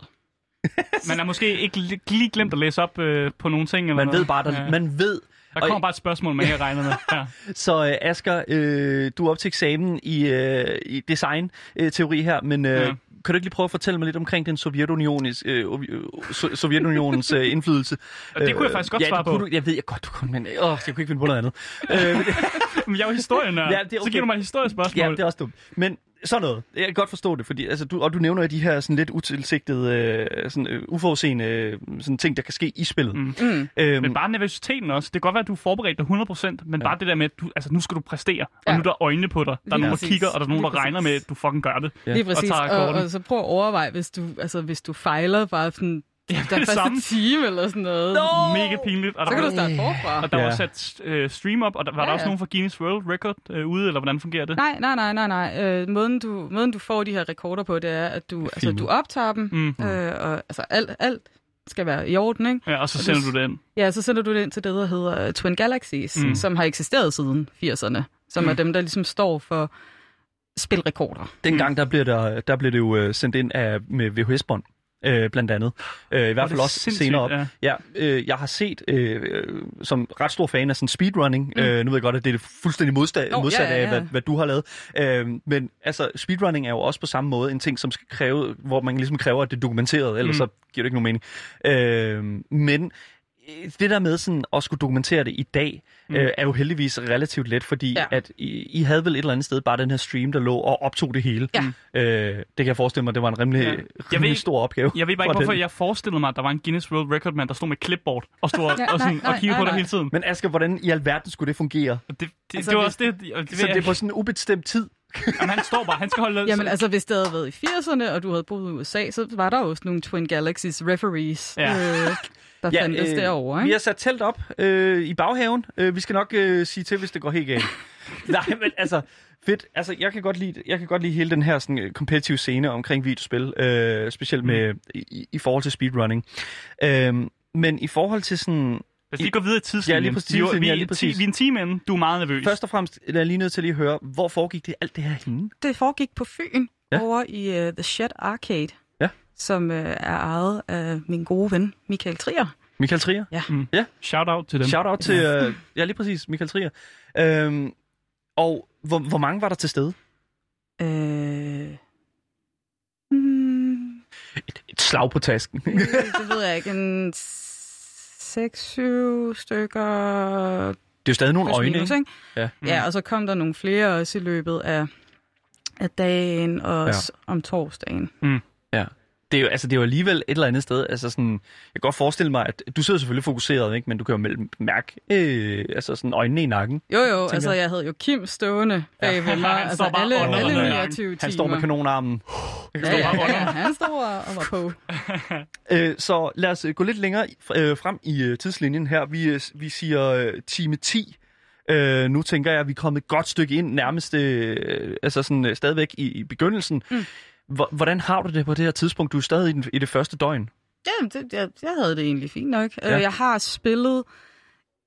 Man har måske ikke li- lige glemt at læse op øh, på nogle ting. Eller Man noget. ved bare, der, Ja. man ved. Der og- kommer bare et spørgsmål, man ikke har regnet med. Ja. Så øh, Asger, øh, du er op til eksamen i, øh, i design-teori her, men øh, Ja. kan du ikke lige prøve at fortælle mig lidt omkring den Sovjetunionens, øh, øh, so- Sovjetunionens øh, indflydelse? Og det kunne jeg faktisk godt ja, svare på. Du, jeg ved jeg godt, du kunne, men øh, jeg kunne ikke finde på noget andet. øh, men- jeg er jo historien, Ja, ja, det er Så okay. giver du mig et historiespørgsmål. ja, det er også dumt. Men sådan noget. Jeg kan godt forstå det, fordi altså, du, og du nævner jo de her sådan lidt utilsigtede, øh, sådan, øh, uforudseende øh, sådan ting, der kan ske i spillet. Mm. Mm. Øhm, Men bare nervøsiteten også. Det kan godt være, at du er forberedt dig 100%, men ja. bare det der med, at du, altså, nu skal du præstere. Og Ja. nu er der øjne på dig. Der er Lige nogen, der kigger, og der er nogen, der regner med, at du fucking gør det. Ja. Lige præcis. tager Og, akkorden. og, så prøv at overveje, hvis du, altså, hvis du fejler bare sådan, Ja, det første samme. time eller sådan noget. Nå! Mega pinligt. Og Så der, kan var, du starte forfra. og der var Ja. også sat øh, stream op, og der var Ja, der også ja. nogen fra Guinness World Record øh, ude, eller hvordan fungerer det? Nej, nej, nej, nej, nej. Øh, måden, du, måden, du får de her rekorder på, det er, at du, altså, filmet. du optager dem, Mm. øh, og altså, alt, alt skal være i orden, ikke? Ja, og så Og sender det- du det ind. Ja, så sender du det ind til det, der hedder uh, Twin Galaxies, Mm. som har eksisteret siden 80'erne, som mm. er dem, der ligesom står for spilrekorder. Dengang, der blev, der, der blev det jo øh, sendt ind af, med VHS-bånd, øh, blandt andet. Øh, I hvert fald også senere op. ja. Ja, øh, jeg har set, øh, øh, som ret stor fan af sådan speedrunning, mm. øh, nu ved jeg godt, at det er det fuldstændig modsta- Oh, modsat ja, ja, af, ja. hvad, hvad du har lavet. Øh, men altså, speedrunning er jo også på samme måde en ting, som skal kræve, hvor man ligesom kræver, at det er dokumenteret, ellers Mm. så giver det ikke nogen mening. Øh, men det der med sådan at skulle dokumentere det i dag, Mm. øh, er jo heldigvis relativt let, fordi Ja. at I, I havde vel et eller andet sted bare den her stream, der lå og optog det hele. Ja. Øh, det kan jeg forestille mig, det var en rimelig, Ja. rimelig ved- stor opgave. Jeg ved bare ikke, hvorfor den. jeg forestillede mig, at der var en Guinness World Record mand, der stod med clipboard og stod og, Ja, og, sådan, nej, nej, og kiggede nej, på nej. hele tiden. Men Asger, hvordan i alverden skulle det fungere? Det, det, Altså, det var også det, det, det, Så det er på sådan en ubestemt tid? Jamen, han står bare, han skal holde... Jamen altså, hvis det havde været i 80'erne, og du havde boet i USA, så var der også nogle Twin Galaxies referees, Ja. øh, der Ja, fandtes øh, derovre. Vi Ikke? har sat telt op øh, i baghaven. Øh, vi skal nok øh, sige til, hvis det går helt galt. Nej, men altså, fedt. Altså, jeg kan godt lide, jeg kan godt lide hele den her sådan, øh, competitive scene omkring videospil, øh, specielt med, i, i forhold til speedrunning. Øh, men i forhold til sådan... Lad os lige gå videre i tidslinjen. Ja, lige præcis, Vi, er- tidslinjen, vi, ja, er lige ti- præcis. vi er en time inde. Du er meget nervøs. Først og fremmest er jeg lige nødt til lige at høre, hvor foregik det alt det her henne? Det foregik på Fyn, Ja. ja. over i uh, The Shed Arcade, Ja. som uh, er ejet af min gode ven, Michael Trier. Michael Trier? Shout out til dem. Shout out til, øh, ja lige præcis, Michael Trier. Øhm, og hvor, hvor mange var der til stede? Øh, mm, Et, et slag på tasken. det, det ved jeg ikke, en 6-7 stykker det er jo stadig nogle øjne, minus, ikke? Ja. Ja, og så kom der nogle flere også i løbet af, af dagen og Ja. om torsdagen. Ja. Det er, jo, altså, det er jo alligevel et eller andet sted. Altså sådan, jeg kan godt forestille mig, at du sidder selvfølgelig fokuseret, ikke? men du kan jo mærke øh, altså sådan øjnene i nakken. Jo, jo, altså jeg. jeg havde jo Kim stående bag ved mig, Han altså står bare alle, under alle den. 29 timer. Han står med kanonarmen. Ja, står ja, ja, han stod og var på. Øh, så lad os øh, gå lidt længere øh, frem i øh, tidslinjen her. Vi, øh, vi siger øh, time 10. Øh, nu tænker jeg, at vi er kommet et godt stykke ind, nærmest øh, altså sådan, øh, stadigvæk i, i begyndelsen. Mm. Hvor- Hvordan har du det på det her tidspunkt? Du er stadig i, den, i det første døgn. Ja, det, jeg, jeg havde det egentlig fint nok. Ja. Ja. Jeg har spillet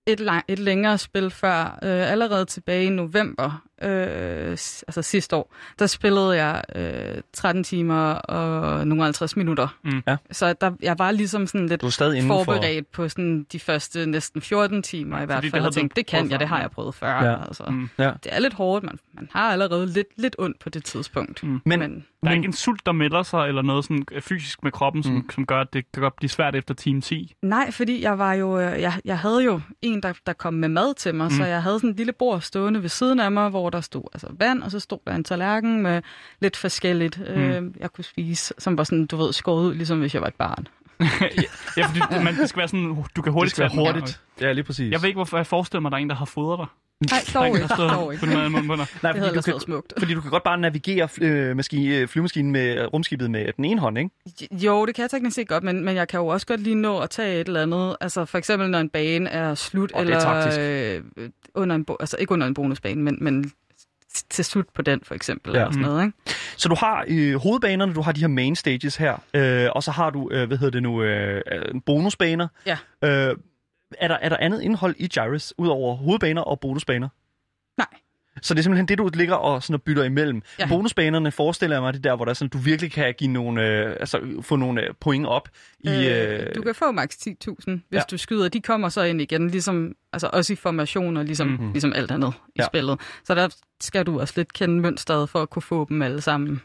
et, lang, et længere spil før, øh, allerede tilbage i november, øh, altså sidste år, der spillede jeg øh, 13 timer og nogle 50 minutter. Mm. Ja. Så der, jeg var ligesom sådan lidt Du er stadig inden for... forberedt på sådan de første næsten 14 timer i hvert det fald. havde Og tænkte, det kan jeg, det har ja. jeg prøvet før. Ja. Ja. Altså. Mm. Ja. Det er lidt hårdt, man, man har allerede lidt, lidt ondt på det tidspunkt. Mm. Men- Men Der er Men- ikke en sult, der melder sig, eller noget sådan øh, fysisk med kroppen, som, Mm. som gør, at det kan godt blive svært efter time 10. Nej, fordi jeg var jo, øh, jeg, jeg havde jo en, der, der kom med mad til mig, mm. så jeg havde sådan et lille bord stående ved siden af mig, hvor der stod altså vand, og så stod der en tallerken med lidt forskelligt, mm. øh, jeg kunne spise, som var sådan, du ved, skåret ud, ligesom hvis jeg var et barn. ja, fordi det, man, det skal være sådan, du kan Det hurtigt skal være hurtigt. Ja, lige præcis. Jeg ved ikke, hvorfor jeg forestiller mig, at der er en, der har fodret dig. Nej, Der dog ikke, dog ikke. Nej, Det fordi, du kan, smukt. fordi du kan godt bare navigere øh, maski, øh, flyvemaskinen med rumskibet med den ene hånd, ikke? Jo, det kan jeg teknisk set godt, men, men jeg kan jo også godt lige nå at tage et eller andet. Altså for eksempel, når en bane er slut, det er eller øh, under en, altså ikke under en bonusbane, men, men til slut på den for eksempel, Ja. eller sådan noget, ikke? Så du har øh, hovedbanerne, du har de her main stages her, øh, og så har du, øh, hvad hedder det nu, øh, øh, bonusbaner. Ja. Øh, er, der, er der andet indhold i Gyrus, udover hovedbaner og bonusbaner? Nej. Så det er simpelthen det, du ligger og, sådan, og bytter imellem. Ja. Bonusbanerne forestiller jeg mig, det er der, hvor der er sådan, du virkelig kan give nogle, øh, altså, få nogle øh, point op. I, øh, Øh, du kan få maks 10.000, hvis Ja. du skyder. De kommer så ind igen, ligesom, altså også i formationer, ligesom, Mhm. mm-hmm. ligesom alt andet i Ja. ja. spillet. Så der skal du også lidt kende mønstret for at kunne få dem alle sammen.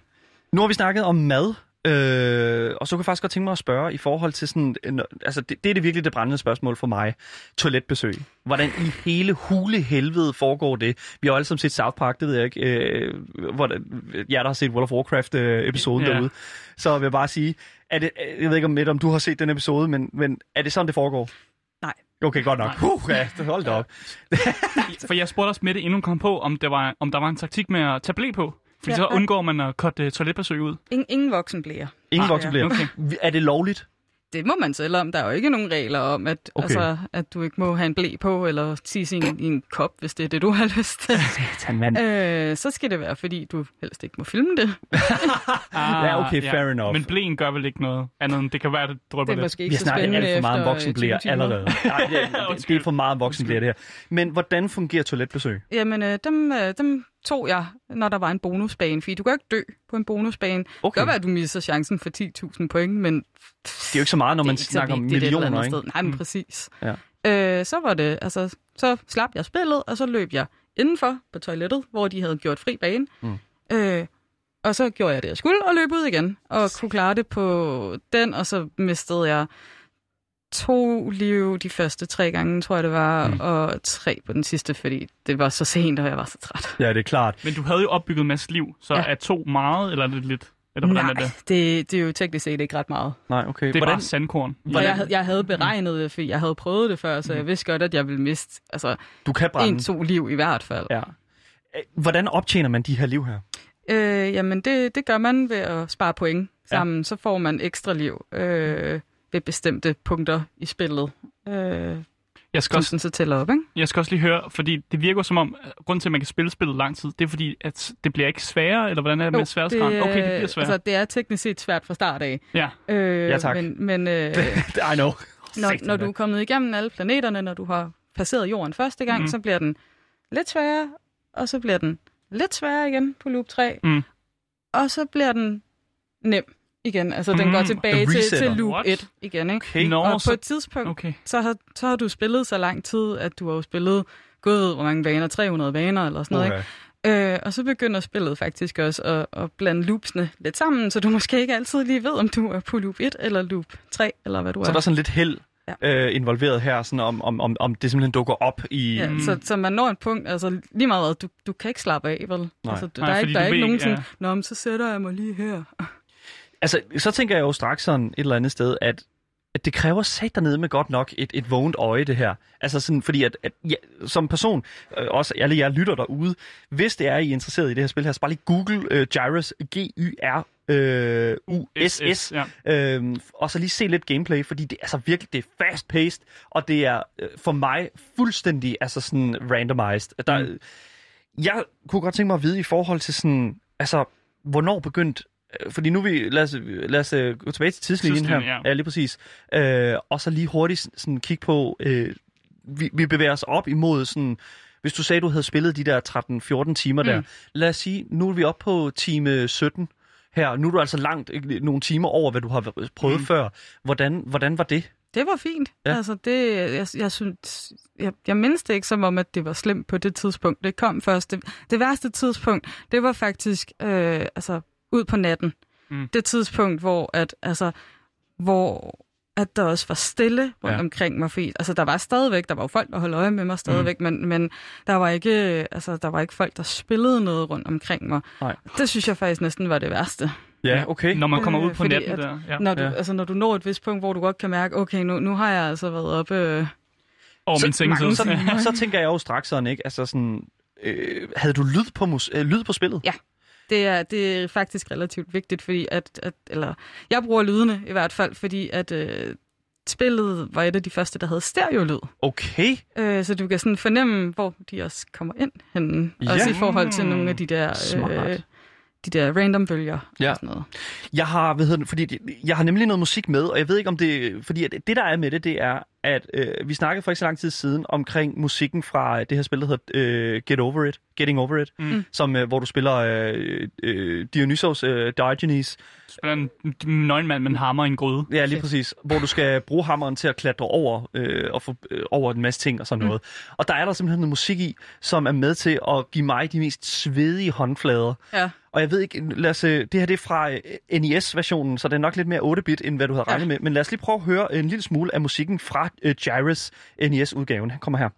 Nu har vi snakket om mad, øh, og så kunne jeg faktisk godt tænke mig at spørge i forhold til sådan, en, altså det, det er det virkelig det brændende spørgsmål for mig, toiletbesøg. Hvordan i hele hule helvede foregår det? Vi har jo alle sammen set South Park, det ved jeg ikke, øh, hvor der, jer der har set World of Warcraft øh, episoden Ja. derude. Så vil jeg bare sige, er det, jeg ved ikke om, Mette, om du har set den episode, men, men er det sådan, det foregår? Nej. Okay, godt nok. Uh, ja, hold da op. For jeg spurgte også Mette, inden hun kom på, om, det var, om der var en taktik med at tage blæ på. Fordi Ja. så undgår man at cutte uh, toiletbesøg ud. Ingen, ingen voksenblære. Ingen Ah, voksen bliver. Okay. Er det lovligt? Det må man selv om. Der er jo ikke nogen regler om, at, Okay. altså, at du ikke må have en blæ på, eller tisse i en, i en kop, hvis det er det, du har lyst til. Satan, mand. øh, så skal det være, fordi du helst ikke må filme det. Ah, Ja, okay, fair enough. Men blæen gør vel ikke noget andet end, det kan være, at det drøber Det er lidt. måske ikke Vi så snakker alt for meget om efter, øh, voksenblære 20 timer. allerede. Nej, det, er, det, det er for meget om voksenblære, det her. Men hvordan fungerer toiletbesøg? Jamen, øh, dem, øh, dem tog jeg, når der var en bonusbane, fordi du kan ikke dø på en bonusbane. Det Okay. kan godt være, at du misser chancen for 10.000 point, men Det er jo ikke så meget, når det man snakker om millioner, andet ikke? Sted. Nej, men Mm. præcis. Ja. Øh, så var det, altså, så slap jeg spillet, og så løb jeg indenfor på toilettet, hvor de havde gjort fri bane. Mm. Øh, og så gjorde jeg det, jeg skulle, og løb ud igen, og kunne klare det på den, og så mistede jeg to liv de første tre gange, tror jeg det var, Mm. mm. og tre på den sidste, fordi det var så sent, og jeg var så træt. Ja, det er klart. Men du havde jo opbygget en masse liv, så Ja. er to meget, eller er det lidt? Eller hvordan Nej, er det? det, det er jo teknisk set ikke ret meget. Nej, okay. Det er hvordan, bare sandkorn. Og Hvordan- jeg, havde- jeg havde beregnet det, fordi jeg havde prøvet det før, så jeg vidste godt, at jeg ville miste altså, du kan brænde. en-to liv i hvert fald. Ja. Hvordan optjener man de her liv her? Øh, jamen, det, det gør man ved at spare point sammen. Ja. Så får man ekstra liv øh, ved bestemte punkter i spillet, øh, Jeg skal, som også, så tæller op, ikke? jeg skal også lige høre, fordi det virker som om, grund til, at man kan spille spillet lang tid, det er fordi, at det bliver ikke sværere, eller hvordan er det med sværhedsgraden? Okay, det bliver sværere. Altså, det er teknisk set svært fra start af. ja. Øh, Ja, tak. Men, men øh, I know. når, når du er kommet igennem alle planeterne, når du har passeret jorden første gang, mm. så bliver den lidt sværere, og så bliver den lidt sværere igen på loop 3, Mm. og så bliver den nem igen. Altså, den Mm. går tilbage til, til loop What? 1 igen, ikke? Okay. Nå, Og på så, et tidspunkt, okay. så har, så har du spillet så lang tid, at du har jo spillet, gud ved, hvor mange baner, 300 baner eller sådan noget, ikke? Øh, og så begynder spillet faktisk også at, at blande loopsene lidt sammen, så du måske ikke altid lige ved, om du er på loop 1 eller loop 3, eller hvad du Så er. der er sådan lidt held Ja. øh, involveret her, sådan om, om, om, om det simpelthen dukker op i... Ja, Mm. så, så man når et punkt, altså lige meget, hvad, du, du kan ikke slappe af, vel? Altså, du, Nej, der er ikke, der er ikke ved nogen ikke, sådan, ja. nå, men så sætter jeg mig lige her. Altså, så tænker jeg jo straks sådan et eller andet sted, at, at det kræver sat dernede med godt nok et, et vågent øje, det her. Altså sådan, fordi at, at ja, som person, øh, også alle jer lytter derude, hvis det er, I er interesseret i det her spil her, så bare lige google øh, Gyrus, G-Y-R, øh, U-S-S, Ja. Øhm, og så lige se lidt gameplay, fordi det er altså virkelig det er fast-paced, og det er øh, for mig fuldstændig altså sådan randomized. Der, Mm. Jeg kunne godt tænke mig at vide i forhold til sådan, altså, hvornår begyndt øh, fordi nu vi, lad os, lad os øh, gå tilbage til tidslinjen her. Ja. ja. lige præcis. Øh, og så lige hurtigt sådan- kigge på, øh, vi, vi bevæger os op imod sådan, hvis du sagde, du havde spillet de der 13-14 timer mm. der. Lad os sige, nu er vi oppe på time 17 her. Nu er du altså langt ikke, nogle timer over, hvad du har prøvet Mm. før. Hvordan, hvordan var det? Det var fint. Ja. Ja. Altså, det, jeg, jeg, synes, jeg, jeg mindste det ikke som om, at det var slemt på det tidspunkt. Det kom først. Det, det værste tidspunkt, det var faktisk øh, altså, ud på natten. Mm. Det tidspunkt, hvor at, altså, hvor at der også var stille rundt Ja. omkring mig. Fordi, altså, der var stadigvæk, der var jo folk, der holdt øje med mig stadigvæk, mm. men, men der, var ikke, altså, der var ikke folk, der spillede noget rundt omkring mig. Nej. Det synes jeg faktisk næsten var det værste. Ja, okay. Når man kommer Øh, ud på fordi natten at- der. Ja. Når, du, Ja. altså, når du når et vist punkt, hvor du godt kan mærke, okay, nu, nu har jeg altså været oppe... Øh, Over min så, sengetid. så, så tænker jeg jo straks sådan, ikke? Altså sådan, øh, havde du lyd på, mus- øh, lyd på spillet? Ja. Det er, det er faktisk relativt vigtigt, fordi at, at eller jeg bruger lydene i hvert fald, fordi at øh, spillet var et af de første, der havde stereolyd. Okay. Øh, så du kan sådan fornemme, hvor de også kommer ind henne. Ja. Også i forhold til nogle af de der, Smart. øh, de der random bølger Ja. og sådan noget. Jeg har, hvad hedder det, fordi jeg har nemlig noget musik med, og jeg ved ikke om det, fordi at det der er med det, det er, at øh, vi snakkede for ikke så lang tid siden omkring musikken fra det her spil, der hedder øh, Get Over It, Getting Over It, Mm. som, øh, hvor du spiller øh, øh, Dionysos øh, Diogenes. Spiller en nøgenmand med en hammer i en gryde. Ja, lige præcis. Hvor du skal bruge hammeren til at klatre over øh, og få, øh, over en masse ting og sådan noget. Og der er der simpelthen noget musik i, som er med til at give mig de mest svedige håndflader. Ja. Og jeg ved ikke, lad os, øh, det her det er fra øh, NES-versionen, så det er nok lidt mere 8-bit, end hvad du havde Ja. regnet med. Men lad os lige prøve at høre en lille smule af musikken fra øh, Gyrus NES-udgaven. Han kommer her.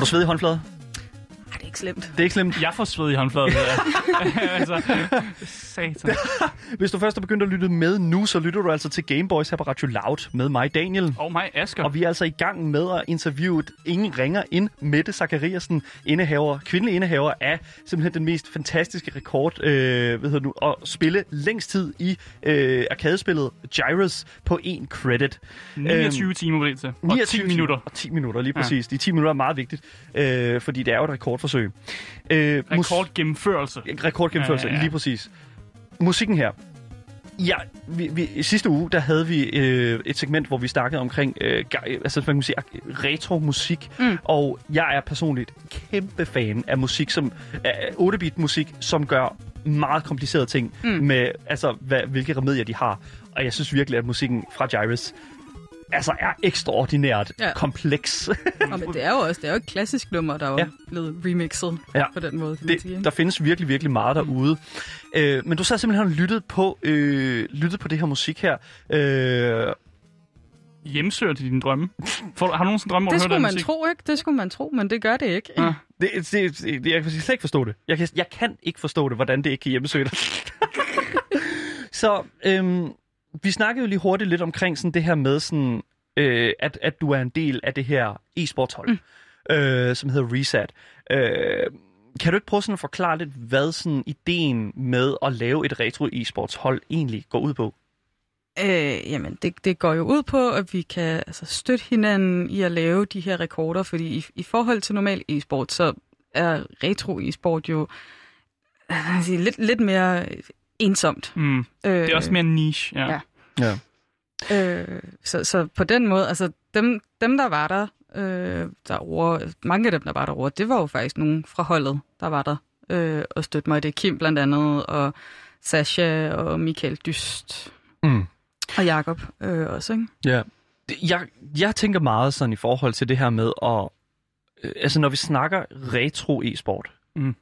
Har du i håndflader? Slemt. Det er ikke slemt. Jeg får sved i håndfladen. Ja. altså, satan. Hvis du først er begyndt at lytte med nu, så lytter du altså til Gameboys her på Radio Loud med mig, Daniel. Og mig, Asger. Og vi er altså i gang med at interviewe ingen ringer end Mette Zachariasen, indehaver, kvindelig indehaver af simpelthen den mest fantastiske rekord, øh, hvad hedder nu, at spille længst tid i øh, arkadespillet Gyrus på én credit. 29 timer på det til. Og 29 10 timer minutter. Og 10 minutter, lige præcis. De 10 minutter er meget vigtigt, øh, fordi det er jo et rekordforsøg. Øh, mus- Rekordgennemførelse. Rekordgennemførelse, Ja, ja, ja, lige præcis. Musikken her. Ja, vi, vi, i sidste uge, der havde vi øh, et segment, hvor vi snakkede omkring øh, altså, man kan sige, retro musik. Mm. Og jeg er personligt kæmpe fan af musik, som af 8-bit musik, som gør meget komplicerede ting Mm. med, altså, hvad, hvilke remedier de har. Og jeg synes virkelig, at musikken fra Gyrus altså er ekstraordinært Ja. kompleks. Og men det er jo også det er jo et klassisk nummer, der er Ja. ja. blevet remixet Ja. på den måde, kan man sige. det, ikke? der findes virkelig, virkelig meget derude. Øh, men du så simpelthen og lyttet på, øh, lyttet på det her musik her. Øh, Hjemsøger til dine drømme. Får, du- har du nogensinde drømme om Det at høre skulle den man musik? tro, ikke? Det skulle man tro, men det gør det ikke. Ja. det, det, det, det, jeg kan slet ikke forstå det. Jeg kan, jeg kan ikke forstå det, hvordan det ikke kan hjemmesøge dig. så øhm, vi snakkede jo lige hurtigt lidt omkring sådan det her med, sådan, øh, at, at du er en del af det her e-sportshold, mm. øh, som hedder Reset. Øh, kan du ikke prøve sådan at forklare lidt, hvad sådan ideen med at lave et retro e-sportshold egentlig går ud på? Øh, jamen, det, det går jo ud på, at vi kan altså, støtte hinanden i at lave de her rekorder, fordi i, i forhold til normal e-sport, så er retro e-sport jo sige, lidt, lidt mere ensomt. Mm. Øh, Det er også mere niche. Ja. ja. Ja. Øh, så, så på den måde, altså dem, dem der var der øh, derovre, mange af dem, der var derovre, det var jo faktisk nogen fra holdet, der var der øh, og støtte mig. Det er Kim blandt andet, og Sasha og Michael Dyst Mm. og Jakob øh, også, ikke? Ja. Det- Jeg, jeg tænker meget sådan i forhold til det her med at... Øh, altså når vi snakker retro e-sport Mm.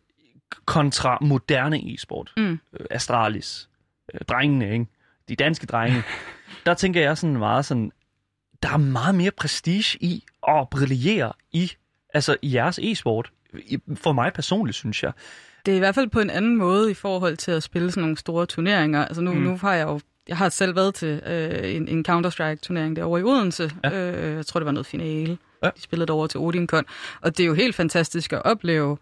Kontra moderne e-sport, Mm. øh, Astralis, øh, drengene, ikke? de danske drenge, der tænker jeg sådan meget sådan, der er meget mere prestige i at brillere i, altså i jeres e-sport. For mig personligt, synes jeg. Det er i hvert fald på en anden måde i forhold til at spille sådan nogle store turneringer. Altså nu, Mm. nu har jeg jo jeg har selv været til øh, en, en Counter-Strike-turnering derovre i Odense. Ja. Øh, jeg tror, det var noget finale. Ja. De spillede over til Odincon. Og det er jo helt fantastisk at opleve øh,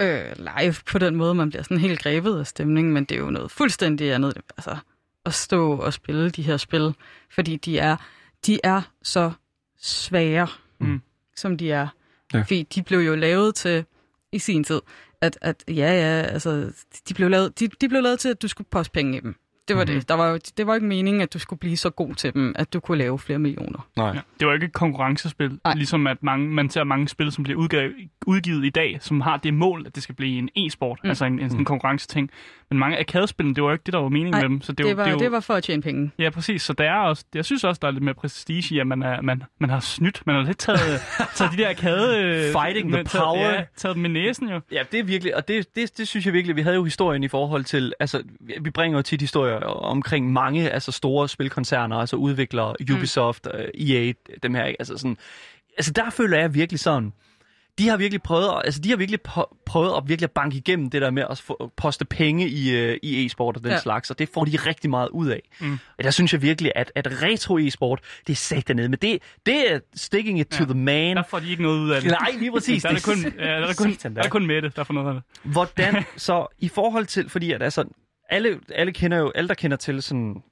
live på den måde. Man bliver sådan helt grebet af stemningen, men det er jo noget fuldstændig andet. Altså at stå og spille de her spil, fordi de er, de er så svære, Mm. som de er. Ja. Fordi de blev jo lavet til i sin tid, at, at ja, ja, altså, de blev, lavet, de, de blev lavet til, at du skulle poste penge i dem. Det var Mhm. mm-hmm. det. Der var, det var ikke meningen, at du skulle blive så god til dem, at du kunne lave flere millioner. Nej. Ja. Det var ikke et konkurrencespil, Nej. ligesom at mange, man ser mange spil, som bliver udgivet, udgivet i dag, som har det mål, at det skal blive en e-sport, mm. Mm. altså en, en sådan Mm. konkurrenceting. Men mange arkadespil, det var jo ikke det, der var meningen Nej, med dem. Så det, Det, var, det, var, det, var, for at tjene penge. Ja, præcis. Så der er også, jeg synes også, der er lidt mere prestige i, at man, er, man, man har snydt. Man har lidt taget, taget de der arkade... øh, Fighting the med- taget, power. Ja, taget dem med næsen jo. Ja, det er virkelig, og det, det, det synes jeg virkelig, vi havde jo historien i forhold til, altså vi- vi bringer jo tit historier omkring mange altså store spilkoncerner, altså udviklere, Ubisoft, mm. EA, dem her, ikke? altså sådan, altså der føler jeg virkelig sådan, de har virkelig prøvet, at- altså de har virkelig prøvet at virkelig banke igennem det der med at poste penge i, øh, i e-sport og den ja. Slags, og det får de rigtig meget ud af. Mm. Og der synes jeg virkelig, at, at retro e-sport, det er sat dernede, men det, det er sticking it ja. To the man. Der får de ikke noget ud af det. Nej, lige præcis. Der er det kun, ja, der er det kun, der er kun Mette, der får noget af det. Hvordan så i forhold til, fordi at altså, alle, alle kender jo, alle der kender til sådan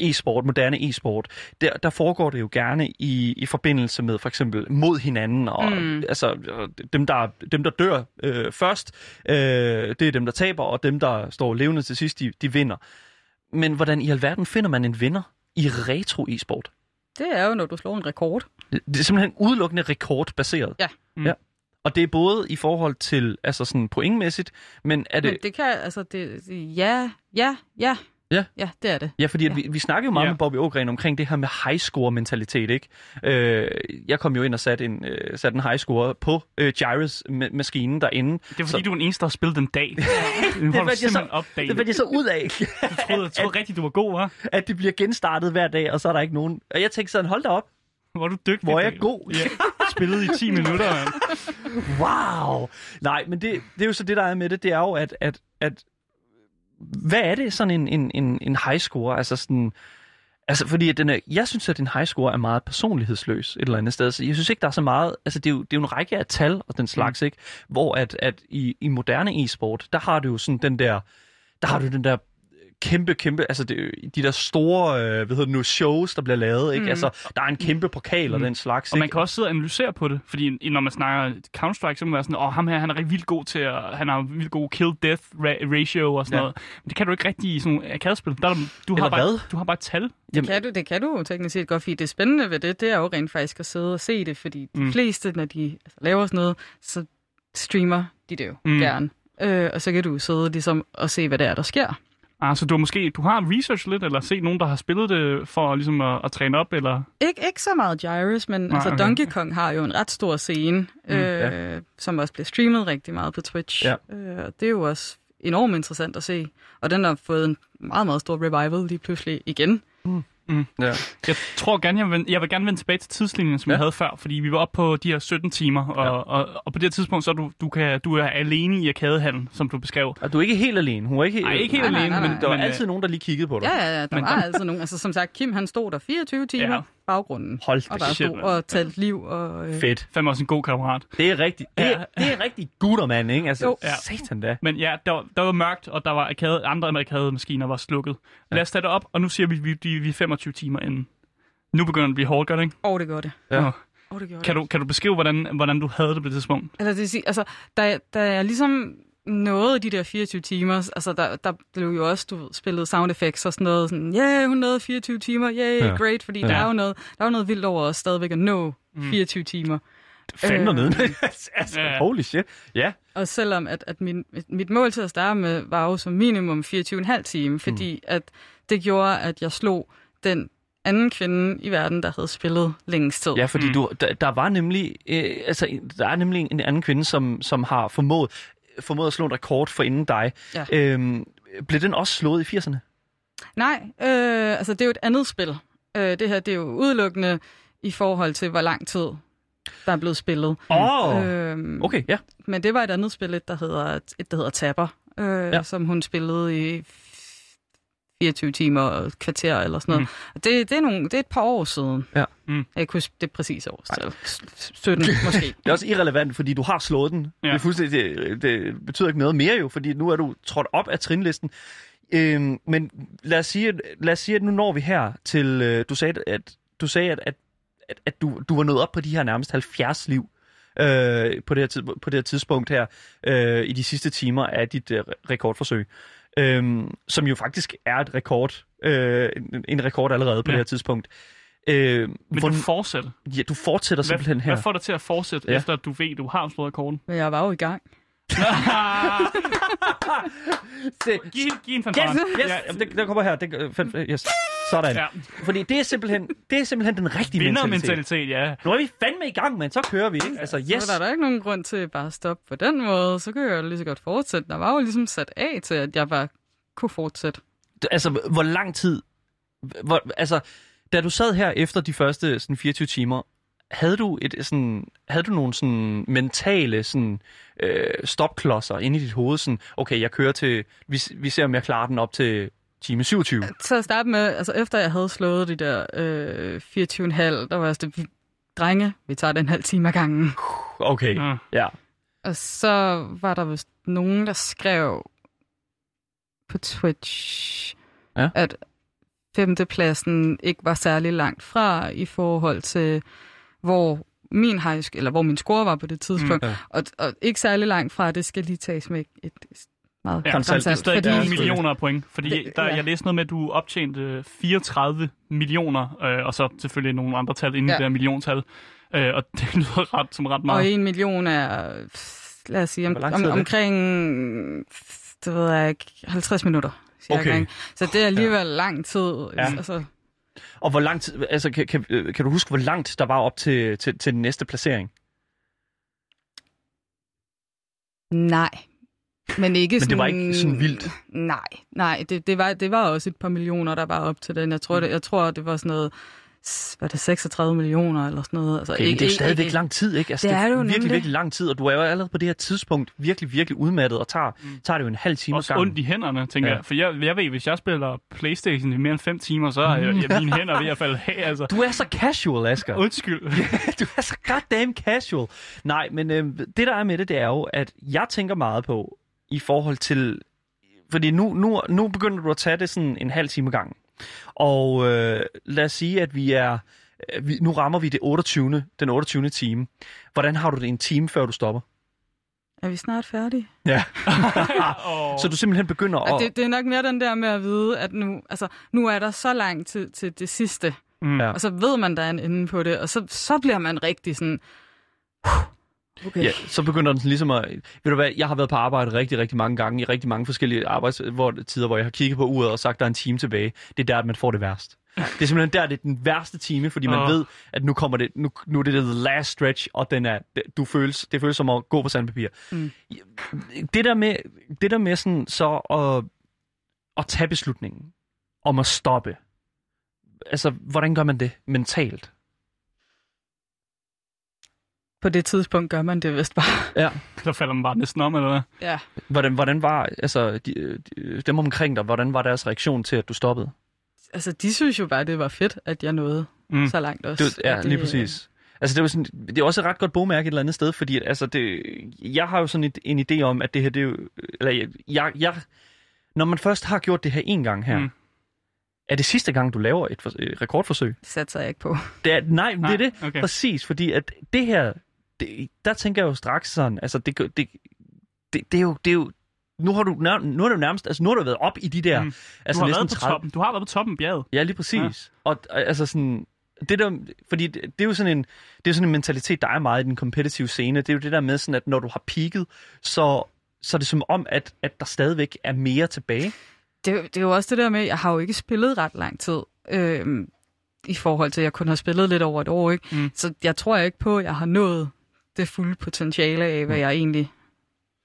e-sport, moderne e-sport, der, der foregår det jo gerne i, i forbindelse med for eksempel mod hinanden, og Mm. altså øh, dem der, dem, der dør øh, først, øh, det er dem, der taber, og dem, der står levende til sidst, de, de vinder. Men hvordan i alverden finder man en vinder i retro e-sport? Det er jo, når du slår en rekord. Det det er simpelthen udelukkende rekordbaseret. Ja. Mm. ja. Og det er både i forhold til, altså sådan pointmæssigt, men er det... Men det kan, altså, det, ja, ja, ja. Ja. Ja, det er det. Ja, fordi ja. Vi, vi snakker jo meget Ja. med Bobby Ågren omkring det her med high score mentalitet, ikke? Øh, jeg kom jo ind og satte en, øh, satte en high score på øh, Gyrus-maskinen derinde. Det er fordi, du er den eneste, der har spillet den dag. det fandt jeg så- simpelthen op dagen. Det fandt jeg så ud af, Du troede, jeg troede rigtigt, du var god, hva'? at det bliver genstartet hver dag, og så er der ikke nogen... Og jeg tænkte sådan, hold da op, Hvor er du dygtig. hvor er jeg god. Ja, spillet i 10 minutter, mand. Wow! Nej, men det, det er jo så det, der er med det, det er jo, at, at, at hvad er det sådan en, en, en, en high score? Altså sådan, altså fordi at den er, jeg synes, at en high score er meget personlighedsløs et eller andet sted. Så jeg synes ikke, der er så meget, altså det er jo, det er jo en række af tal og den slags, mm. ikke? Hvor at, at i, i moderne e-sport, der har du jo sådan den der, der har du den der kæmpe, kæmpe, altså det, de der store, øh, hvad hedder det nu, shows, der bliver lavet, ikke? Mm. Altså, der er en kæmpe pokal og Mm. den slags, Og man kan også sidde og analysere på det, fordi i- når man snakker Counter-Strike, så må man være sådan, åh, ham her, han er rigtig vildt god til at, han har vildt god kill-death ra- ratio og sådan Ja. noget. Men det kan du ikke rigtig i sådan nogle arkadespil. Der er, der- du, Eller har bare, hvad? du har bare et tal. Jamen- Kan du, det kan du teknisk set godt, fordi det spændende ved det, det er jo rent faktisk at sidde og se det, fordi de Mm. mm. fleste, når de altså, laver sådan noget, så streamer de det jo Mm. mm. gerne. Øh, og så kan du sidde ligesom og se, hvad det er, der sker. Ah, så du har måske du har research lidt, eller set nogen, der har spillet det for ligesom at, at træne op, eller... Ikke, ikke så meget Gyrus, men Nej, altså okay. Donkey Kong har jo en ret stor scene, Mm, øh, ja. som også bliver streamet rigtig meget på Twitch. Ja. Øh, det er jo også enormt interessant at se. Og den har fået en meget, meget stor revival lige pludselig igen. Ja. Jeg tror gerne, jeg vil, jeg vil gerne vende tilbage til tidslinjen, som ja. Jeg havde før, fordi vi var oppe på de her 17 timer, og, Ja. ja. og, og på det her tidspunkt, så er du, du, kan, du er alene i arkadehallen, som du beskrev. Og du er ikke helt alene. Hun var ikke, Nej, ikke helt Nej, nej, alene, nej, men, nej. Der var men, altid nogen, der lige kiggede på dig. Ja, ja, ja. Der Men var der- altså nogen. Altså som sagt, Kim han stod der 24 timer Ja. Baggrunden. Hold Og bare shit, stod og talte liv. Og, øh, Fedt. fandme også en god kammerat. Det er rigtig, det, Ja. er, det er rigtig gutter, mand, ikke? Altså, Jo. ja. satan da. Men ja, der, var- der var mørkt, og der var arcade, andre arcade-maskiner var slukket. Ja. Lad os tage det op, og nu siger vi, vi, vi, vi er 25 timer inden. Nu begynder det at blive hårdt, gør det ikke? Åh, oh, det gjorde det. Ja. Åh. Oh, det Kan det. du, kan du beskrive, hvordan, hvordan du havde det på det tidspunkt? Altså, det vil sige, altså, da, da jeg ligesom nåede de der 24 timer, altså der, der blev jo også, du ved, spillet sound effects og sådan noget, sådan, yeah, hun nåede 24 timer, yeah, Ja. great, fordi Ja. der er jo noget, der er jo noget vildt over os stadigvæk at nå 24 timer. Fanden Øh. nede. altså, Ja. holy shit. Ja. Og selvom at, at min, mit mål til at starte med var jo som minimum 24,5 timer, fordi mm. at det gjorde, at jeg slog den anden kvinde i verden, der havde spillet længst tid. Ja, fordi Mm. du, der, der var nemlig, øh, altså, der er nemlig en anden kvinde, som, som har formået, formået at slå en rekord for inden dig. Ja. Øhm, blev den også slået i 80'erne? Nej, øh, altså det er jo et andet spil. Øh, det her det er jo udelukkende i forhold til, hvor lang tid der er blevet spillet. Åh, oh, Øhm, okay, ja. Men det var et andet spil, et der hedder, et, der hedder Tapper, øh, ja. som hun spillede i 24 timer og et kvarter eller sådan noget. Mm. Det, det, er nogle, det er et par år siden. Ja. Mm. Jeg huske det præcise årstal. S- 17 måske. Det er også irrelevant, fordi du har slået den. Ja. Det, er fuldstændig, det, det betyder ikke noget mere jo, fordi nu er du trådt op af trinlisten. Øhm, men lad os, sige, at, lad os sige, at nu når vi her til... Øh, du sagde, at, du sagde, at, at, at, at du, du var nået op på de her nærmest 70 liv øh, på, det her, på det her tidspunkt her øh, i de sidste timer af dit øh, rekordforsøg. Øhm, som jo faktisk er et rekord, øh, en, en rekord allerede på Ja. det her tidspunkt. Øh, Vil hvor, du fortsætte? ja, du fortsætter simpelthen Hvad, her. hvad får dig til at fortsætte, Ja. efter at du ved, at du har slået rekorden? Men jeg var jo i gang. Se, giv, giv en fanfare. Yes, yes. Ja, det, der kommer her. Det, fan- yes. Sådan. Ja. Fordi det er simpelthen, det er simpelthen den rigtige mentalitet. Vindermentalitet, ja. Nu er vi fandme i gang, men så kører vi, ikke? Altså, yes. Så er der ikke nogen grund til bare at stoppe på den måde. Så kan jeg jo lige så godt fortsætte. Der var jo ligesom sat af til, at jeg bare kunne fortsætte. Altså, hvor lang tid... Hvor, altså, da du sad her efter de første sådan, 24 timer, havde du, et, sådan, havde du nogle sådan, mentale sådan, øh, stopklodser inde i dit hoved? Sådan, okay, jeg kører til... Vi, vi ser, om jeg klarer den op til time 27. Til at starte med, altså efter jeg havde slået de der øh, 24,5, der var jeg sådan, "Vi- drenge, vi tager den halv time ad gangen. Okay, ja. ja. Og så var der vist nogen, der skrev på Twitch, Ja. at femtepladsen ikke var særlig langt fra i forhold til, hvor min high school, eller hvor min score var på det tidspunkt. Mm, ja. og, og ikke særlig langt fra, det skal lige tages med et meget Ja, Konstant. det er stadig fordi- millioner af point. Fordi Det- der, ja. jeg læste noget med, at du optjente 34 millioner, øh, og så selvfølgelig nogle andre tal inden ja. Der milliontal. Øh, og det lyder ret, som ret Og meget. en million er, lad os sige, om, om, omkring, det ved jeg ikke, 50 minutter. Cirka, Okay. ikke? Så det er alligevel ja. lang tid. Ja. Altså, Og hvor lang tid, altså, kan, kan, øh, kan du huske, hvor langt der var op til, til, til den næste placering? nej. Men ikke Men sådan... det var ikke sådan vildt? Nej, nej. Det, det, var, det var også et par millioner, der var op til den. Jeg tror, Mm. det, jeg tror det var sådan noget... Var det 36 millioner eller sådan noget? Altså, Okay, men det er stadigvæk lang tid, ikke? Altså, Det er det jo virkelig, nemlig. virkelig lang tid, og du er jo allerede på det her tidspunkt virkelig, virkelig udmattet, og tager, mm. tager det jo en halv time Også ad gangen. ondt i hænderne, tænker Ja. ja. jeg. For jeg, jeg ved, hvis jeg spiller Playstation i mere end 5 timer, så er jeg, jeg, mine hænder ved at falde af. Altså. Du er så casual, Asger. Undskyld. du er så goddamn casual. Nej, men øh, det der er med det, det er jo, at jeg tænker meget på, i forhold til... Fordi nu, nu, nu begynder du at tage det sådan en halv time gang. Og øh, lad os sige, at vi er... øh, Vi, nu rammer vi det 28. den 28. time. Hvordan har du det en time, før du stopper? Er vi snart færdige? Ja. Så du simpelthen begynder Og at... det, det er nok mere den der med at vide, at nu, altså, nu er der så lang tid til det sidste. Mm. Ja. Og så ved man, der er en ende på det, og så, så bliver man rigtig sådan... Okay. Ja, så begynder den sådan ligesom at... Ved du hvad, jeg har været på arbejde rigtig, rigtig mange gange, i rigtig mange forskellige arbejdstider, hvor jeg har kigget på uret og sagt, der er en time tilbage. Det er der, at man får det værst. Det er simpelthen der, det er den værste time, fordi man Åh. ved, at nu kommer det, nu, nu er det the last stretch, og den er, du føles, det føles som at gå på sandpapir. Mm. Det der med, det der med sådan, så at, at tage beslutningen om at stoppe, altså, hvordan gør man det mentalt? På det tidspunkt gør man det vist bare. Ja. Så falder man bare næsten om, eller hvad? Ja. Hvordan, hvordan var, altså, de, de, dem omkring dig, hvordan var deres reaktion til, at du stoppede? Altså, de synes jo bare, det var fedt, at jeg nåede Mm. så langt også. Det, ja, lige præcis. Altså, det, var sådan, det er også et ret godt bogmærke et eller andet sted, fordi at, altså, det, jeg har jo sådan et, en idé om, at det her, det er jo, eller jeg, jeg, jeg, når man først har gjort det her en gang her. Mm. er det sidste gang, du laver et, for, et rekordforsøg? Det satser jeg ikke på. Det er, nej, nej, det er det. Okay. Præcis, fordi at det her, det, der tænker jeg jo straks sådan, altså det, det, det, det, er jo, det er jo, nu har du, nær, nu er du nærmest, altså nu har du været op i de der, mm. Altså du, har næsten været på 30, toppen. du har været på toppen af bjerget. Ja, lige præcis. Ja. Og altså sådan, det der, fordi det, det er jo sådan en, det er sådan en mentalitet, der er meget i den competitive scene. Det er jo det der med sådan, at når du har peaked, så, så er det som om, at, at der stadigvæk er mere tilbage. Det, er jo- det er jo også det der med, at jeg har jo ikke spillet ret lang tid. Øhm, I forhold til, at jeg kun har spillet lidt over et år. Ikke? Mm. Så jeg tror ikke på, at jeg har nået det fulde potentiale af, hvad jeg egentlig,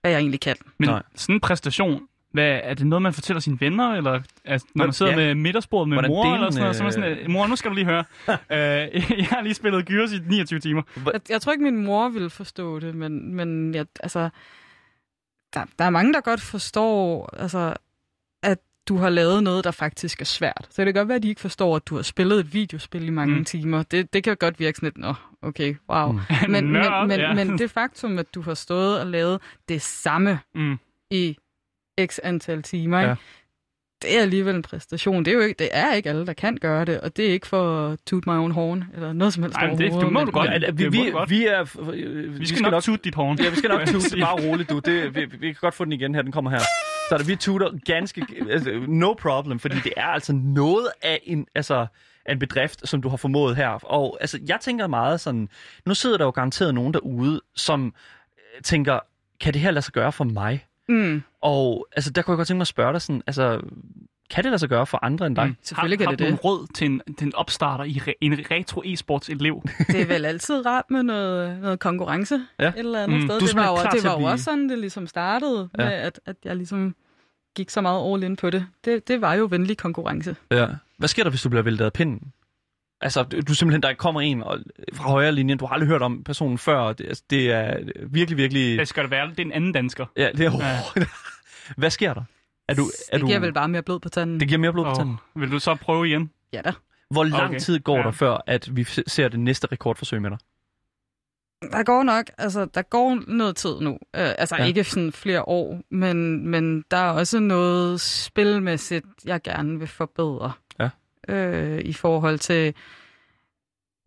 hvad jeg egentlig kan. Men Nej. sådan en præstation, hvad, er det noget, man fortæller sine venner, eller altså, når man sidder ja. med middagsbordet med Hvordan mor, delen, eller sådan noget, så er man sådan, øh, mor, nu skal du lige høre. øh, jeg har lige spillet Gyros i 29 timer. Jeg, jeg tror ikke, min mor ville forstå det, men, men jeg, altså, der, der er mange, der godt forstår, altså, at du har lavet noget, der faktisk er svært. Så det kan godt være, at de ikke forstår, at du har spillet et videospil i mange Mm. timer. Det, det kan godt virke sådan lidt, nå, okay, wow. Mm. Men, Nørd, men, men, ja. men det faktum, at du har stået og lavet det samme Mm. i x antal timer, Ja. det er alligevel en præstation. Det er jo ikke, det er ikke alle, der kan gøre det, og det er ikke for at toot my own horn, eller noget som helst Ej, det- det må du godt. Ja, vi, det vi, du vi, er, øh, Vi skal, nok, tutte dit horn. Ja, vi skal nok sige. Bare roligt, du. Det, vi, vi kan godt få den igen her. Den kommer her. Så vi tutter ganske... Altså, no problem, fordi det er altså noget af en, altså, af en bedrift, som du har formået her. Og altså, jeg tænker meget sådan... Nu sidder der jo garanteret nogen derude, som øh, tænker, kan det her lade sig gøre for mig? Mm, Og altså, der kunne jeg godt tænke mig at spørge dig sådan, altså, kan det lade sig gøre for andre end dig? Mm. selvfølgelig har, kan det har du det. en råd til en, til en opstarter i re, en retro e-sports elev? Det er vel altid rart med noget, noget konkurrence Ja. et eller andet Mm. sted. Du Det var, jo, det var jo blive- også sådan, det ligesom startede, Ja. med at, at jeg ligesom gik så meget all in på det. Det, det var jo venlig konkurrence. Ja. Hvad sker der, hvis du bliver væltet af pinden? Altså, du du simpelthen, der kommer en og, fra højre linjen, du har aldrig hørt om personen før. og Det, altså, det er virkelig, virkelig... Det skal det være. Det er en anden dansker. Ja, det er... Hvad sker der? Er du, er det du... giver vel bare mere blod på tanden. Det giver mere blod på Oh, tanden. vil du så prøve igen? Ja da. Hvor lang Okay. tid går Ja. der, før at vi se- ser det næste rekordforsøg med dig? Der går nok, altså der går noget tid nu. Uh, altså Ja. ikke sådan flere år, men, men der er også noget spilmæssigt, jeg gerne vil forbedre. Ja. øh, i forhold til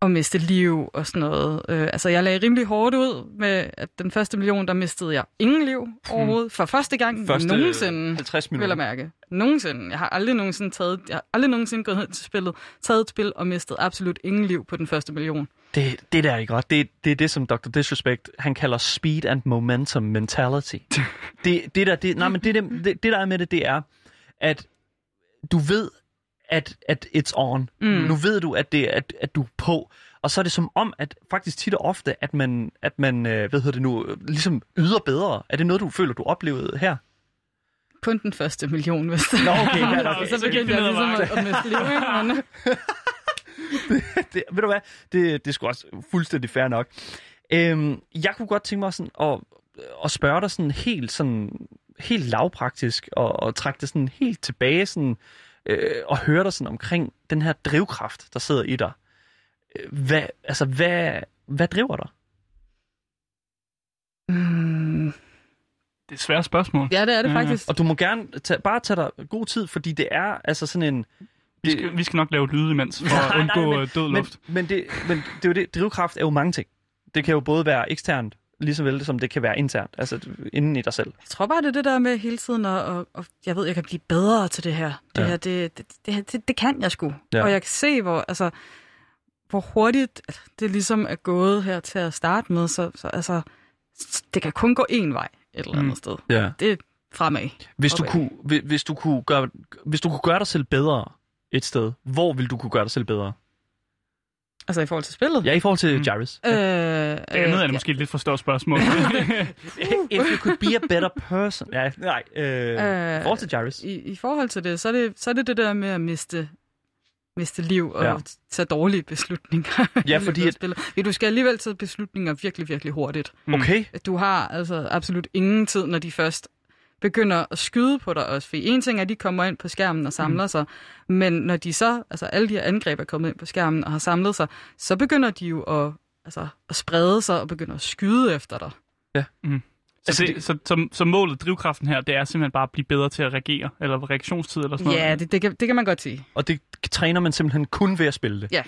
at miste liv og sådan noget. Øh, altså, jeg lagde rimelig hårdt ud med, at den første million, der mistede jeg ingen liv overhovedet. For første gang Første nogensinde, 50 vil minutter. jeg mærke. Nogensinde. Jeg har aldrig nogensinde taget, jeg har aldrig nogensinde gået til spillet, taget et spil og mistet absolut ingen liv på den første million. Det, det der er ikke godt. Det, det er det, som Dr. Disrespect, han kalder speed and momentum mentality. det, det, der, det, nej, men det, det, det, det, der er med det, det er, at du ved, at, at it's on. Mm. Nu ved du, at, det, at, at du er på. Og så er det som om, at faktisk tit og ofte, at man, at man øh, hvad hedder det nu, øh, ligesom yder bedre. Er det noget, du føler, du oplevede her? Kun den første million, hvis det Nå, okay, ja, Og så begyndte jeg ligesom at, at miste liv, ikke? Men, det, ved du hvad, det, det er sgu også fuldstændig fair nok. Øhm, jeg kunne godt tænke mig sådan at, at spørge dig sådan helt, sådan, helt lavpraktisk og, og trække det sådan helt tilbage sådan, øh, og høre dig sådan omkring den her drivkraft, der sidder i dig. Øh, Hvad, altså, hvad, hvad driver dig? mm, Det er et svært spørgsmål. ja, det er det Ja, ja. faktisk. Og du må gerne tage, bare tage dig god tid, fordi det er altså sådan en... Vi skal, vi skal nok lave lyde imens, for Nej, at nej, undgå men- øh, død Men, luft. men, det, men det er jo det, drivkraft er jo mange ting. Det kan jo både være eksternt, lige så vel som det kan være internt, altså inden i dig selv. Jeg tror bare, det er det der med hele tiden, og, og, og jeg ved, jeg kan blive bedre til det her. Det Ja. her, det, det, det, det, det kan jeg sgu. Ja. Og jeg kan se, hvor, altså, hvor hurtigt at det ligesom er gået her til at starte med. Så, så altså, det kan kun gå én vej et eller andet Mm. sted. Ja. Det er fremad. Hvis du, kunne, hvi- hvis, du kunne gøre, hvis du kunne gøre dig selv bedre et sted, hvor vil du kunne gøre dig selv bedre? Altså i forhold til spillet. Ja, i forhold til Mm. mm. Gyrus. Øh, Det andet er det måske et lidt for stort spørgsmål. If you could be a better person. Ja, nej, øh, øh, i forhold til Gyrus. I, I forhold til det, så er det, så er det det der med at miste, miste liv og Ja. ja. tage dårlige beslutninger. Ja, fordi at- du skal alligevel tage beslutninger virkelig, virkelig hurtigt. Okay. Du har altså absolut ingen tid, når de først begynder at skyde på dig også. For en ting er, at de kommer ind på skærmen og samler mm. sig, men når de så, altså alle de her angreb er kommet ind på skærmen og har samlet sig, så begynder de jo at, altså, at sprede sig og begynder at skyde efter dig. så, Altså, det, så, så, så målet, drivkraften her, det er simpelthen bare at blive bedre til at reagere, eller reaktionstid eller sådan Ja, noget. det, det, kan, det kan man godt sige. Og det træner man simpelthen kun ved at spille det. Ja.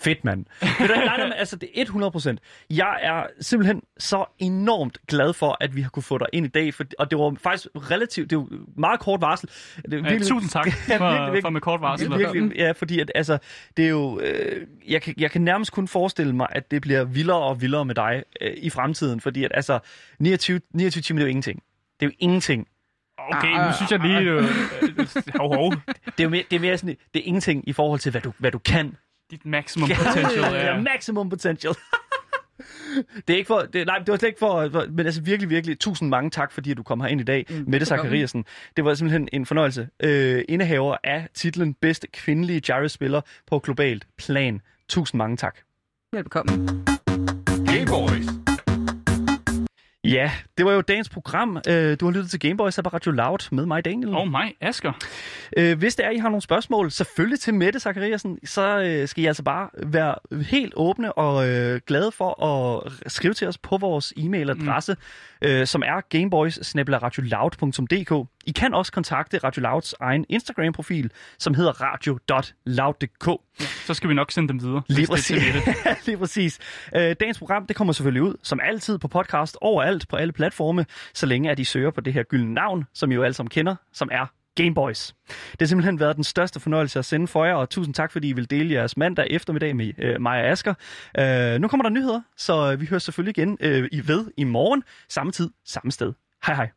Fedt, mand. Ved du, nej, nej, altså, det er 100 procent. Jeg er simpelthen så enormt glad for, at vi har kunne få dig ind i dag. For, og det var faktisk relativt, det var meget kort varsel. Det er Ja, tusind tak for, Ja, virkelig, virkelig. for med kort varsel. Ja, virkelig, ja, fordi at, altså, det er jo, øh, jeg, kan, jeg kan nærmest kun forestille mig, at det bliver vildere og vildere med dig øh, i fremtiden, fordi at, altså, 29, 29 timer, det er jo ingenting. Det er jo ingenting. Okay, nu synes jeg lige... Øh, øh, hov, hov. Det er mere, det er mere sådan, det er ingenting i forhold til, hvad du, hvad du kan. Dit maximum potential ja. er... maximum potential. det er ikke for, det, nej, det var slet ikke for, for, men altså virkelig, virkelig, tusind mange tak, fordi at du kom her ind i dag, mm, Mette. Zachariasen. Det var simpelthen en fornøjelse. Øh, indehaver af titlen Bedste Kvindelige Gyrus-spiller på globalt plan. Tusind mange tak. Velkommen. Gameboys. Ja, det var jo dagens program. Øh, du har lyttet til Gameboys på Radio Loud med mig, Daniel. Og mig, Asger. Øh, hvis det er, I har nogle spørgsmål, selvfølgelig til Mette Zachariasen, så øh, skal I altså bare være helt åbne og glade for at skrive til os på vores e-mailadresse, mm. som er gameboys.radioloud.dk. I kan også kontakte Radio Louds egen Instagram-profil, som hedder radio.loud.dk. Så skal vi nok sende dem videre. Lige det præcis. Lige præcis. Dagens program, det kommer selvfølgelig ud, som altid på podcast, overalt på alle platforme, så længe at I søger på det her gyldne navn, som I jo alle sammen kender, som er Gameboys. Det har simpelthen været den største fornøjelse at sende for jer, og tusind tak, fordi I vil dele jeres mandag eftermiddag med øh, mig og Asger. Øh, nu kommer der nyheder, så øh, vi hører selvfølgelig igen øh, i ved i morgen, samme tid, samme sted. Hej hej.